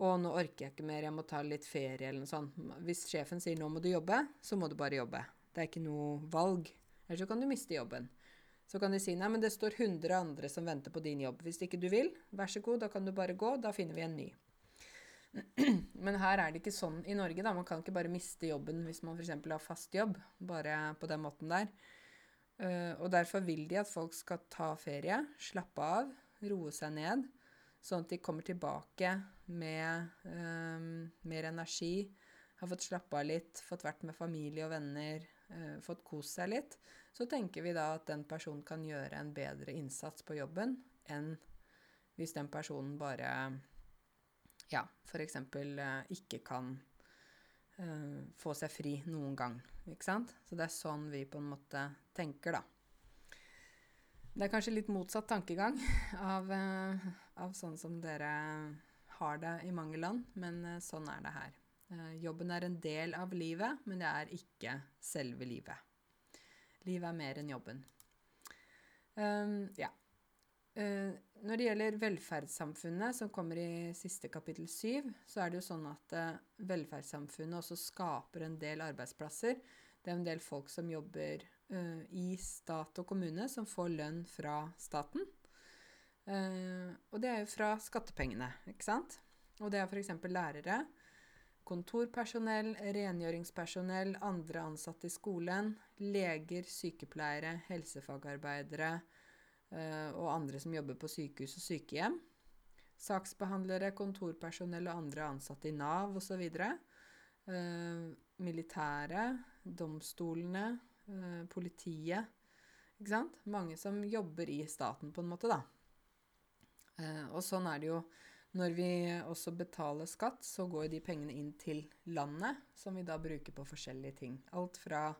å, nå orker jeg ikke mer, jeg må ta litt ferie eller noe sånt. Hvis sjefen sier nå må du jobbe, så må du bare jobbe. Det er ikke noe valg. Eller så kan du miste jobben. Så kan de si nei, men det står 100 andre som venter på din jobb. Hvis ikke du vil, vær så god, da kan du bare gå, da finner vi en ny. *clears throat* Men her er det ikke sånn i Norge. da. Man kan ikke bare miste jobben hvis man f.eks. har fast jobb. Bare på den måten der. Uh, og derfor vil de at folk skal ta ferie, slappe av, roe seg ned. Sånn at de kommer tilbake med um, mer energi, har fått slappe av litt, fått vært med familie og venner, uh, fått kost seg litt. Så tenker vi da at den personen kan gjøre en bedre innsats på jobben enn hvis den personen bare ja, f.eks. Uh, ikke kan uh, få seg fri noen gang. Ikke sant? Så det er sånn vi på en måte tenker, da. Det er kanskje litt motsatt tankegang *laughs* av, uh, av sånn som dere har det i mange land, men uh, sånn er det her. jobben er en del av livet, men det er ikke selve livet. Livet er mer enn jobben. Um, ja. Uh, når det gjelder velferdssamfunnet, som kommer i siste kapittel syv, så er det jo sånn at uh, velferdssamfunnet også skaper en del arbeidsplasser. Det er en del folk som jobber uh, i stat og kommune, som får lønn fra staten. og det er jo fra skattepengene, ikke sant? Og det er f.eks. lærere, kontorpersonell, rengjøringspersonell, andre ansatte i skolen, leger, sykepleiere, helsefagarbeidere, Eh, og andre som jobber på sykehus og sykehjem. Saksbehandlere, kontorpersonell og andre ansatte i Nav osv. Militære, militæret, domstolene, eh, politiet. Ikke sant? Mange som jobber i staten, på en måte, da. Eh, og sånn er det jo når vi også betaler skatt, så går de pengene inn til landet, som vi da bruker på forskjellige ting. Alt fra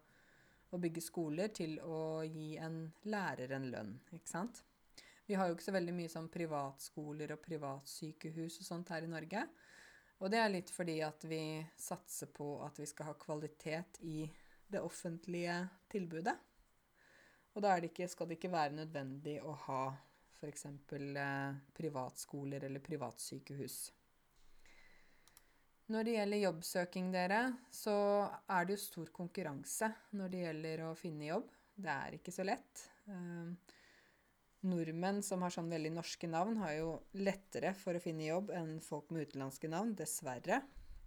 å bygge skoler til å gi en lærer en lønn, ikke sant. Vi har jo ikke så veldig mye sånn privatskoler og privatsykehus og sånt her i Norge. Og det er litt fordi at vi satser på at vi skal ha kvalitet i det offentlige tilbudet. Og da det ikke, skal det ikke være nødvendig å ha f.eks. Eh, privatskoler eller privatsykehus. Når det gjelder jobbsøking, dere, så er det jo stor konkurranse når det gjelder å finne jobb. Det er ikke så lett. Uh, nordmenn som har sånn veldig norske navn, har jo lettere for å finne jobb enn folk med utenlandske navn, dessverre.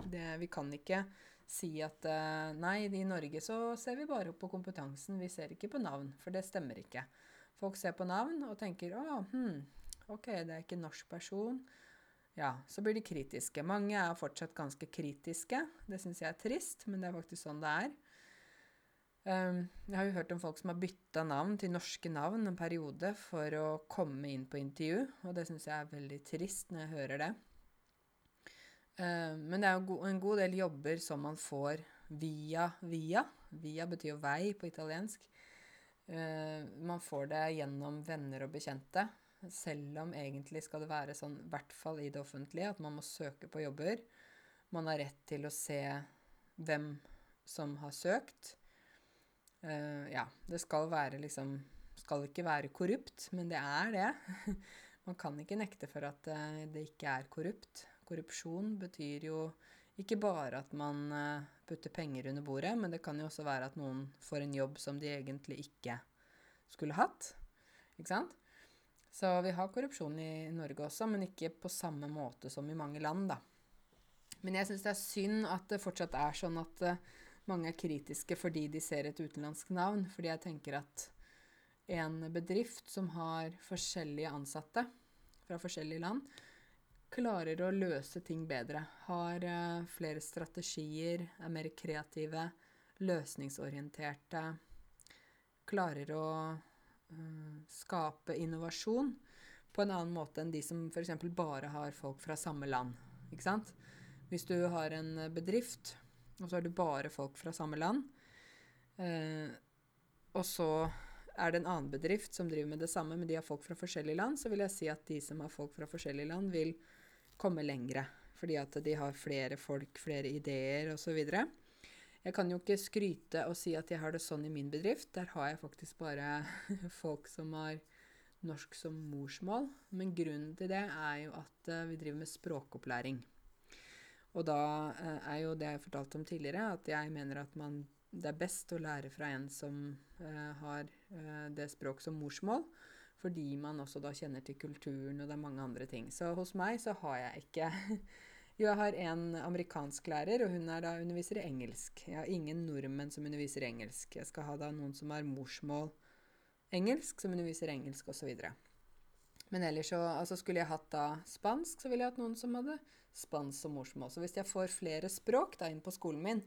Det, vi kan ikke si at uh, nei, i Norge så ser vi bare på kompetansen, vi ser ikke på navn, for det stemmer ikke. Folk ser på navn og tenker å, hm, ok, det er ikke norsk person ja, så blir de kritiske. Mange er fortsatt ganske kritiske. Det syns jeg er trist, men det er faktisk sånn det er. Um, jeg har jo hørt om folk som har bytta navn til norske navn en periode for å komme inn på intervju, og det syns jeg er veldig trist når jeg hører det. Um, men det er jo en god del jobber som man får via via. Via betyr jo vei på italiensk. Uh, man får det gjennom venner og bekjente. Selv om egentlig skal det være sånn, i hvert fall i det offentlige, at man må søke på jobber. Man har rett til å se hvem som har søkt. Uh, ja, det skal være liksom Skal ikke være korrupt, men det er det. *laughs* man kan ikke nekte for at uh, det ikke er korrupt. Korrupsjon betyr jo ikke bare at man uh, putter penger under bordet, men det kan jo også være at noen får en jobb som de egentlig ikke skulle hatt. Ikke sant? Så vi har korrupsjon i Norge også, men ikke på samme måte som i mange land, da. Men jeg syns det er synd at det fortsatt er sånn at uh, mange er kritiske fordi de ser et utenlandsk navn. Fordi jeg tenker at en bedrift som har forskjellige ansatte fra forskjellige land, klarer å løse ting bedre. Har uh, flere strategier, er mer kreative, løsningsorienterte. Klarer å Eh, skape innovasjon på en annen måte enn de som f.eks. bare har folk fra samme land. Ikke sant? Hvis du har en bedrift, og så har du bare folk fra samme land, eh, og så er det en annen bedrift som driver med det samme, men de har folk fra forskjellige land, så vil jeg si at de som har folk fra forskjellige land, vil komme lengre. Fordi at de har flere folk, flere ideer osv. Jeg kan jo ikke skryte og si at jeg har det sånn i min bedrift. Der har jeg faktisk bare *laughs* folk som har norsk som morsmål. Men grunnen til det er jo at uh, vi driver med språkopplæring. Og da uh, er jo det jeg fortalte om tidligere, at jeg mener at man, det er best å lære fra en som uh, har det språk som morsmål. Fordi man også da kjenner til kulturen, og det er mange andre ting. Så hos meg så har jeg ikke *laughs* Jo, jeg har en amerikansk lærer, og hun er da underviser i engelsk. Jeg har ingen nordmenn som underviser engelsk. Jeg skal ha da noen som har morsmål engelsk, som underviser engelsk, osv. Men ellers så altså Skulle jeg hatt da spansk, så ville jeg hatt noen som hadde spansk som morsmål. Så hvis jeg får flere språk da inn på skolen min,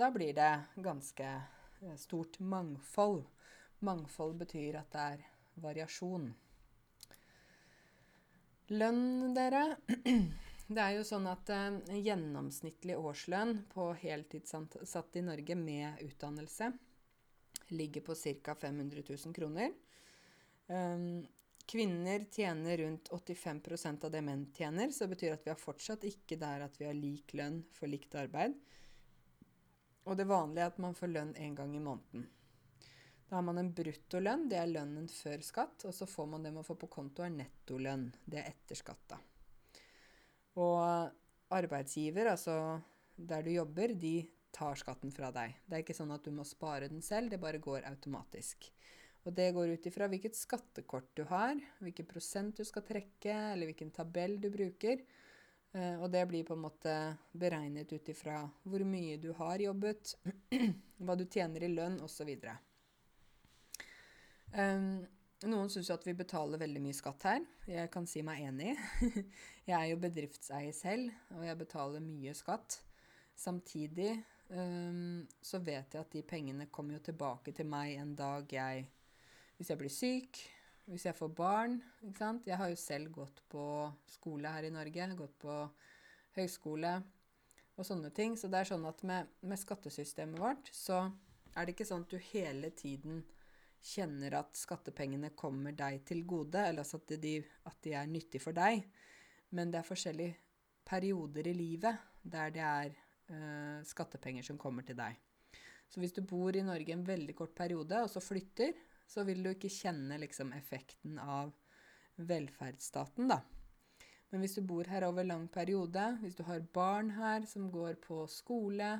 da blir det ganske eh, stort mangfold. Mangfold betyr at det er variasjon. Lønn, dere. *clears throat* Det er jo sånn at eh, gjennomsnittlig årslønn på heltidsansatte i Norge med utdannelse ligger på ca. 500 000 kroner. Um, kvinner tjener rundt 85% av det menn tjener, så det betyr at vi er fortsatt ikke der at vi har lik lønn for likt arbeid. Og det vanlige er at man får lønn én gang i måneden. Da har man en bruttolønn, det er lønnen før skatt, og så får man det man får på konto, er nettolønn. Det er etter skatt, da. Og arbeidsgiver, altså der du jobber, de tar skatten fra deg. Det er ikke sånn at du må spare den selv, det bare går automatisk. Og det går ut ifra hvilket skattekort du har, hvilken prosent du skal trekke, eller hvilken tabell du bruker. Uh, og det blir på en måte beregnet ut ifra hvor mye du har jobbet, *clears throat* hva du tjener i lønn osv. Um, noen syns jo at vi betaler veldig mye skatt her. Jeg kan si meg enig. *laughs* jeg er jo bedriftseier selv, og jeg betaler mye skatt. Samtidig um, så vet jeg at de pengene kommer jo tilbake til meg en dag jeg Hvis jeg blir syk, hvis jeg får barn. ikke sant? Jeg har jo selv gått på skole her i Norge, gått på høyskole og sånne ting. Så det er sånn at med, med skattesystemet vårt så er det ikke sånn at du hele tiden kjenner at skattepengene kommer deg til gode, eller altså at de, at de er nyttige for deg. Men det er forskjellige perioder i livet der det er uh, skattepenger som kommer til deg. Så hvis du bor i Norge en veldig kort periode, og så flytter, så vil du ikke kjenne liksom, effekten av velferdsstaten, da. Men hvis du bor her over lang periode, hvis du har barn her som går på skole,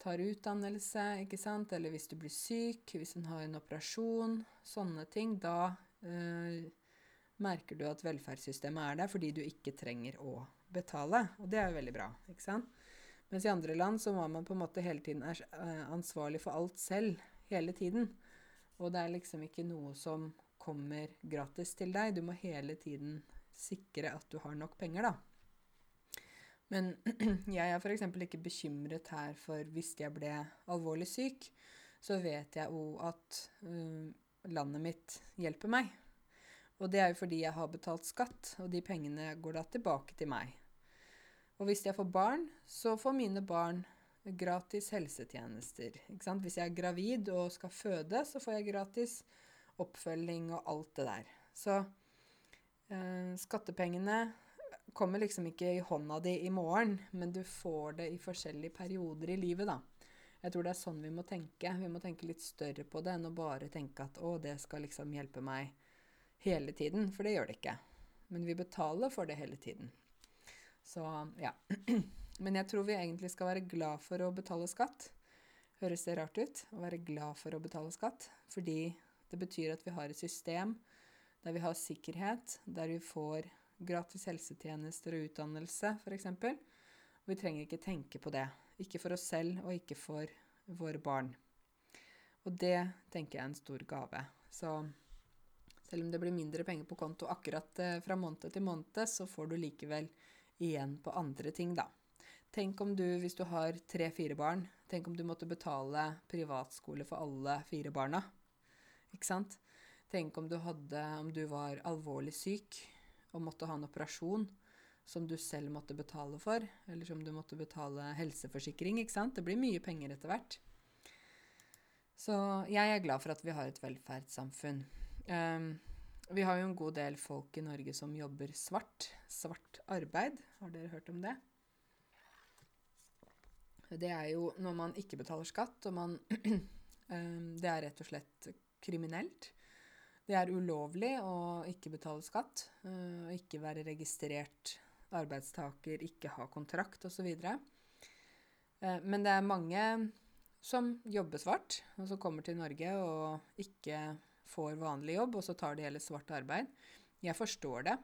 tar utdannelse, ikke sant, eller hvis du blir syk, hvis en har en operasjon, sånne ting, da eh, merker du at velferdssystemet er der fordi du ikke trenger å betale. Og det er jo veldig bra, ikke sant? Mens i andre land så må man på en måte hele tiden eh, ansvarlig for alt selv, hele tiden. Og det er liksom ikke noe som kommer gratis til deg. Du må hele tiden sikre at du har nok penger, da. Men *clears throat* jeg er f.eks. ikke bekymret her for hvis jeg ble alvorlig syk, så vet jeg jo at uh, landet mitt hjelper meg. Og det er jo fordi jeg har betalt skatt, og de pengene går da tilbake til meg. Og hvis jeg får barn, så får mine barn gratis helsetjenester. Hvis jeg er gravid og skal føde, så får jeg gratis oppfølging og alt det der. Så uh, skattepengene kommer liksom ikke i hånda di i morgen, men du får det i forskjellige perioder i livet, da. Jeg tror det er sånn vi må tenke. Vi må tenke litt større på det enn å bare tenke at å, det skal liksom hjelpe meg hele tiden. For det gjør det ikke. Men vi betaler for det hele tiden. Så ja. *clears throat* Men jeg tror vi egentlig skal være glad for å betale skatt. Høres det rart ut å være glad for å betale skatt? Fordi det betyr at vi har et system der vi har sikkerhet, der vi får gratis helsetjenester og utdannelse, f.eks. Vi trenger ikke tenke på det. Ikke for oss selv, og ikke for våre barn. Og det tenker jeg er en stor gave. Så selv om det blir mindre penger på konto akkurat eh, fra måned til måned, så får du likevel igjen på andre ting, da. Tenk om du, hvis du har tre-fire barn, tenk om du måtte betale privatskole for alle fire barna. Ikke sant? Tenk om du hadde, om du var alvorlig syk, og måtte ha en operasjon som du selv måtte betale for, eller som du måtte betale helseforsikring, ikke sant. Det blir mye penger etter hvert. Så jeg er glad for at vi har et velferdssamfunn. Um, vi har jo en god del folk i Norge som jobber svart. Svart arbeid. Har dere hørt om det? Det er jo når man ikke betaler skatt, og man um, *clears throat* Det er rett og slett kriminelt. Det er ulovlig å ikke betale skatt, uh, ikke være registrert arbeidstaker, ikke ha kontrakt osv. Eh, men det er mange som jobber svart, og som kommer til Norge og ikke får vanlig jobb, og så tar de heller svart arbeid. Jeg forstår det.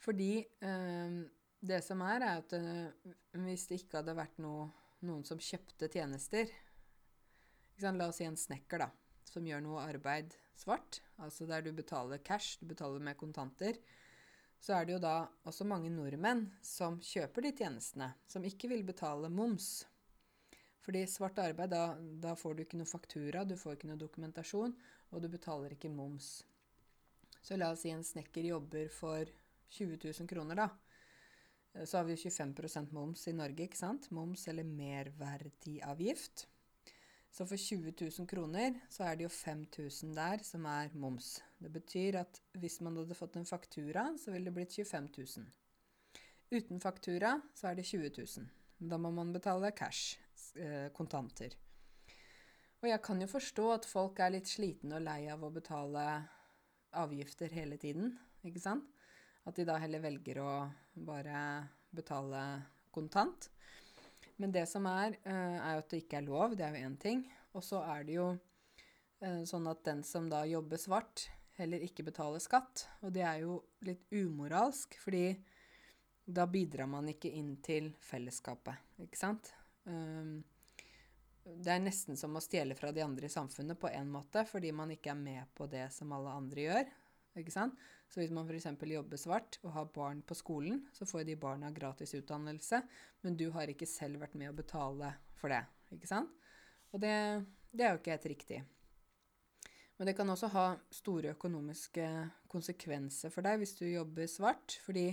Fordi øh, det som er, er at øh, hvis det ikke hadde vært noe, noen som kjøpte tjenester La oss si en snekker, da, som gjør noe arbeid svart, altså der du betaler cash, du betaler med kontanter, så er det jo da også mange nordmenn som kjøper de tjenestene, som ikke vil betale moms. Fordi svart arbeid, da, da får du ikke noe faktura, du får ikke noe dokumentasjon, og du betaler ikke moms. Så la oss si en snekker jobber for 20 000 kroner, da. Så har vi 25% moms i Norge, ikke sant? Moms eller merverdiavgift. Så for 20 000 kroner så er det jo 5000 der som er moms. Det betyr at hvis man hadde fått en faktura, så ville det blitt 25 000. Uten faktura så er det 20 000. Da må man betale cash, eh, kontanter. Og jeg kan jo forstå at folk er litt slitne og lei av å betale avgifter hele tiden, ikke sant? At de da heller velger å bare betale kontant. Men det som er, uh, er jo at det ikke er lov. Det er jo én ting. Og så er det jo uh, sånn at den som da jobber svart, heller ikke betaler skatt. Og det er jo litt umoralsk, fordi da bidrar man ikke inn til fellesskapet, ikke sant? Um, det er nesten som å stjele fra de andre i samfunnet på en måte, fordi man ikke er med på det som alle andre gjør. Ikke sant? Så hvis man f.eks. jobber svart og har barn på skolen, så får de barna gratis utdannelse, men du har ikke selv vært med å betale for det. Ikke sant? Og det, det er jo ikke helt riktig. Men det kan også ha store økonomiske konsekvenser for deg hvis du jobber svart. Fordi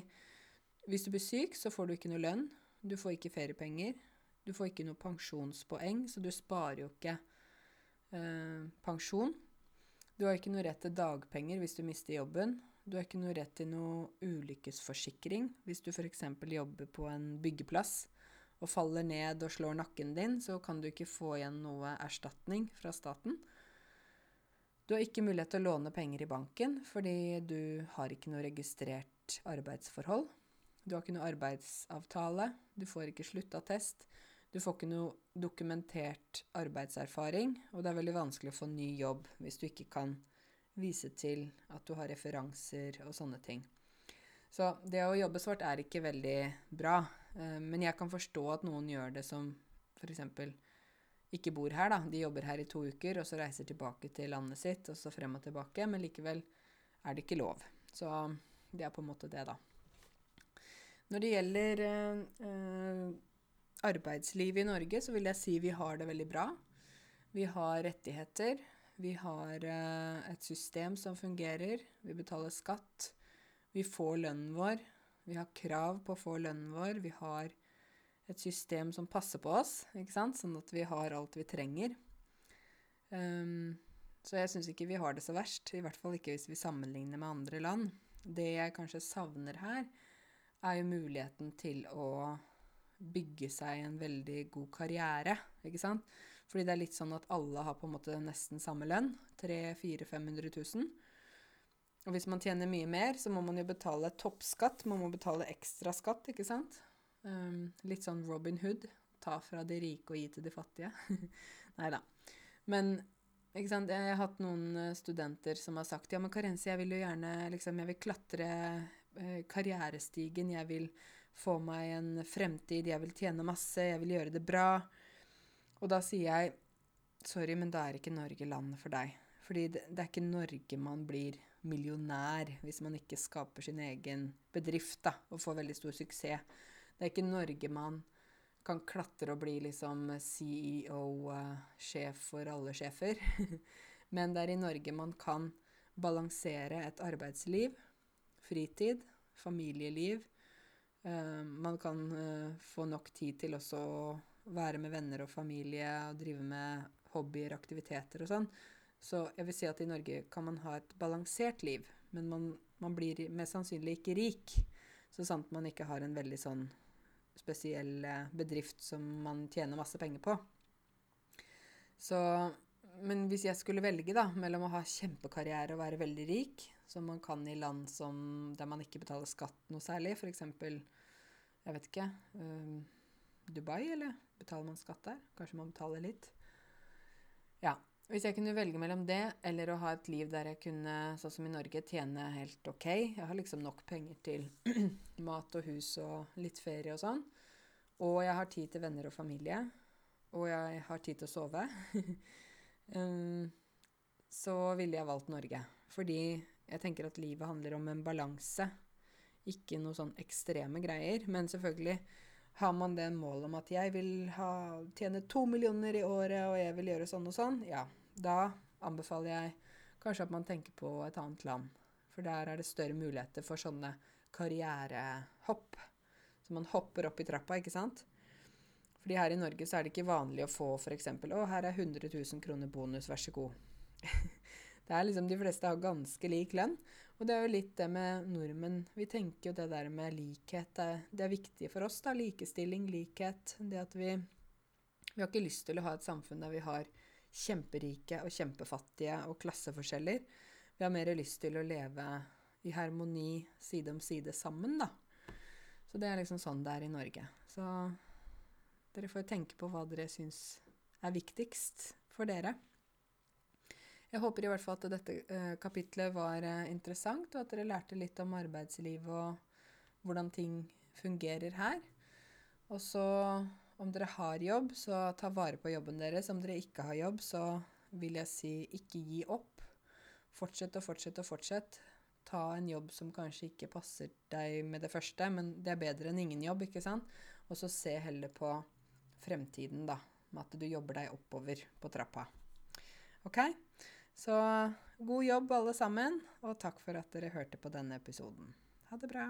hvis du blir syk, så får du ikke noe lønn. Du får ikke feriepenger. Du får ikke noe pensjonspoeng, så du sparer jo ikke eh, pensjon. Du har ikke noe rett til dagpenger hvis du mister jobben. Du har ikke noe rett til noe ulykkesforsikring hvis du f.eks. jobber på en byggeplass og faller ned og slår nakken din, så kan du ikke få igjen noe erstatning fra staten. Du har ikke mulighet til å låne penger i banken fordi du har ikke noe registrert arbeidsforhold. Du har ikke noe arbeidsavtale, du får ikke sluttattest. Du får ikke noe dokumentert arbeidserfaring, og det er veldig vanskelig å få ny jobb hvis du ikke kan vise til at du har referanser og sånne ting. Så det å jobbe svart er ikke veldig bra, eh, men jeg kan forstå at noen gjør det som f.eks. ikke bor her, da. De jobber her i to uker, og så reiser tilbake til landet sitt, og så frem og tilbake, men likevel er det ikke lov. Så det er på en måte det, da. Når det gjelder øh, arbeidslivet i Norge, så vil jeg si vi har det veldig bra. Vi har rettigheter. Vi har uh, et system som fungerer. Vi betaler skatt. Vi får lønnen vår. Vi har krav på å få lønnen vår. Vi har et system som passer på oss, ikke sant? sånn at vi har alt vi trenger. Um, så jeg syns ikke vi har det så verst. I hvert fall ikke hvis vi sammenligner med andre land. Det jeg kanskje savner her, er jo muligheten til å bygge seg en veldig god karriere, ikke sant. Fordi det er litt sånn at alle har på en måte nesten samme lønn. 300 500 000. Og hvis man tjener mye mer, så må man jo betale toppskatt. Man må betale ekstra skatt, ikke sant. Um, litt sånn Robin Hood. Ta fra de rike og gi til de fattige. *laughs* Nei da. Men ikke sant? jeg har hatt noen eh, studenter som har sagt ja, men Karense, jeg vil jo gjerne liksom, jeg vil klatre eh, karrierestigen. Jeg vil få meg en fremtid, jeg vil tjene masse, jeg vil gjøre det bra. Og da sier jeg sorry, men da er ikke Norge landet for deg. Fordi det, det, er ikke Norge man blir millionær hvis man ikke skaper sin egen bedrift da, og får veldig stor suksess. Det er ikke Norge man kan klatre og bli liksom CEO, uh, sjef for alle sjefer. *laughs* Men det er i Norge man kan balansere et arbeidsliv, fritid, familieliv, Uh, man kan uh, få nok tid til også å være med venner og familie og drive med hobbyer, aktiviteter og sånn. Så jeg vil si at i Norge kan man ha et balansert liv, men man, man blir mest sannsynlig ikke rik. Så sant man ikke har en veldig sånn spesiell uh, bedrift som man tjener masse penger på. Så Men hvis jeg skulle velge da, mellom å ha kjempekarriere og være veldig rik, som man kan i land som, der man ikke betaler skatt noe særlig, f.eks. Jeg vet ikke. Um, Dubai, eller betaler man skatt der? Kanskje man betaler litt? Ja. Hvis jeg kunne velge mellom det eller å ha et liv der jeg kunne, sånn som i Norge, tjene helt ok Jeg har liksom nok penger til *clears throat* mat og hus og litt ferie og sånn. Og jeg har tid til venner og familie. Og jeg har tid til å sove. *laughs* um, så ville jeg valgt Norge. Fordi jeg tenker at livet handler om en balanse, ikke noe sånn ekstreme greier. Men selvfølgelig har man det målet om at jeg vil ha, tjene to millioner i året, og jeg vil gjøre sånn og sånn, ja, da anbefaler jeg kanskje at man tenker på et annet land. For der er det større muligheter for sånne karrierehopp. Så man hopper opp i trappa, ikke sant? Fordi her i Norge så er det ikke vanlig å få f.eks.: 'Å, her er 100 000 kroner bonus, vær så god'. *laughs* det er liksom De fleste har ganske lik lønn. Og det er jo litt det med nordmenn. Vi tenker jo det der med likhet. Det, det er viktig for oss. da, Likestilling, likhet. Det at vi Vi har ikke lyst til å ha et samfunn der vi har kjemperike og kjempefattige og klasseforskjeller. Vi har mer lyst til å leve i harmoni side om side sammen, da. Så det er liksom sånn det er i Norge. Så dere får tenke på hva dere syns er viktigst for dere. Jeg håper i hvert fall at dette eh, kapitlet var eh, interessant, og at dere lærte litt om arbeidslivet og hvordan ting fungerer her. Og så om dere har jobb, så ta vare på jobben deres. Om dere ikke har jobb, så vil jeg si ikke gi opp. Fortsett og fortsett og fortsett. Ta en jobb som kanskje ikke passer deg med det første, men det er bedre enn ingen jobb, ikke sant? Og så se heller på fremtiden, da. Med at du jobber deg oppover på trappa. OK? Så god jobb, alle sammen, og takk for at dere hørte på denne episoden. Ha det bra.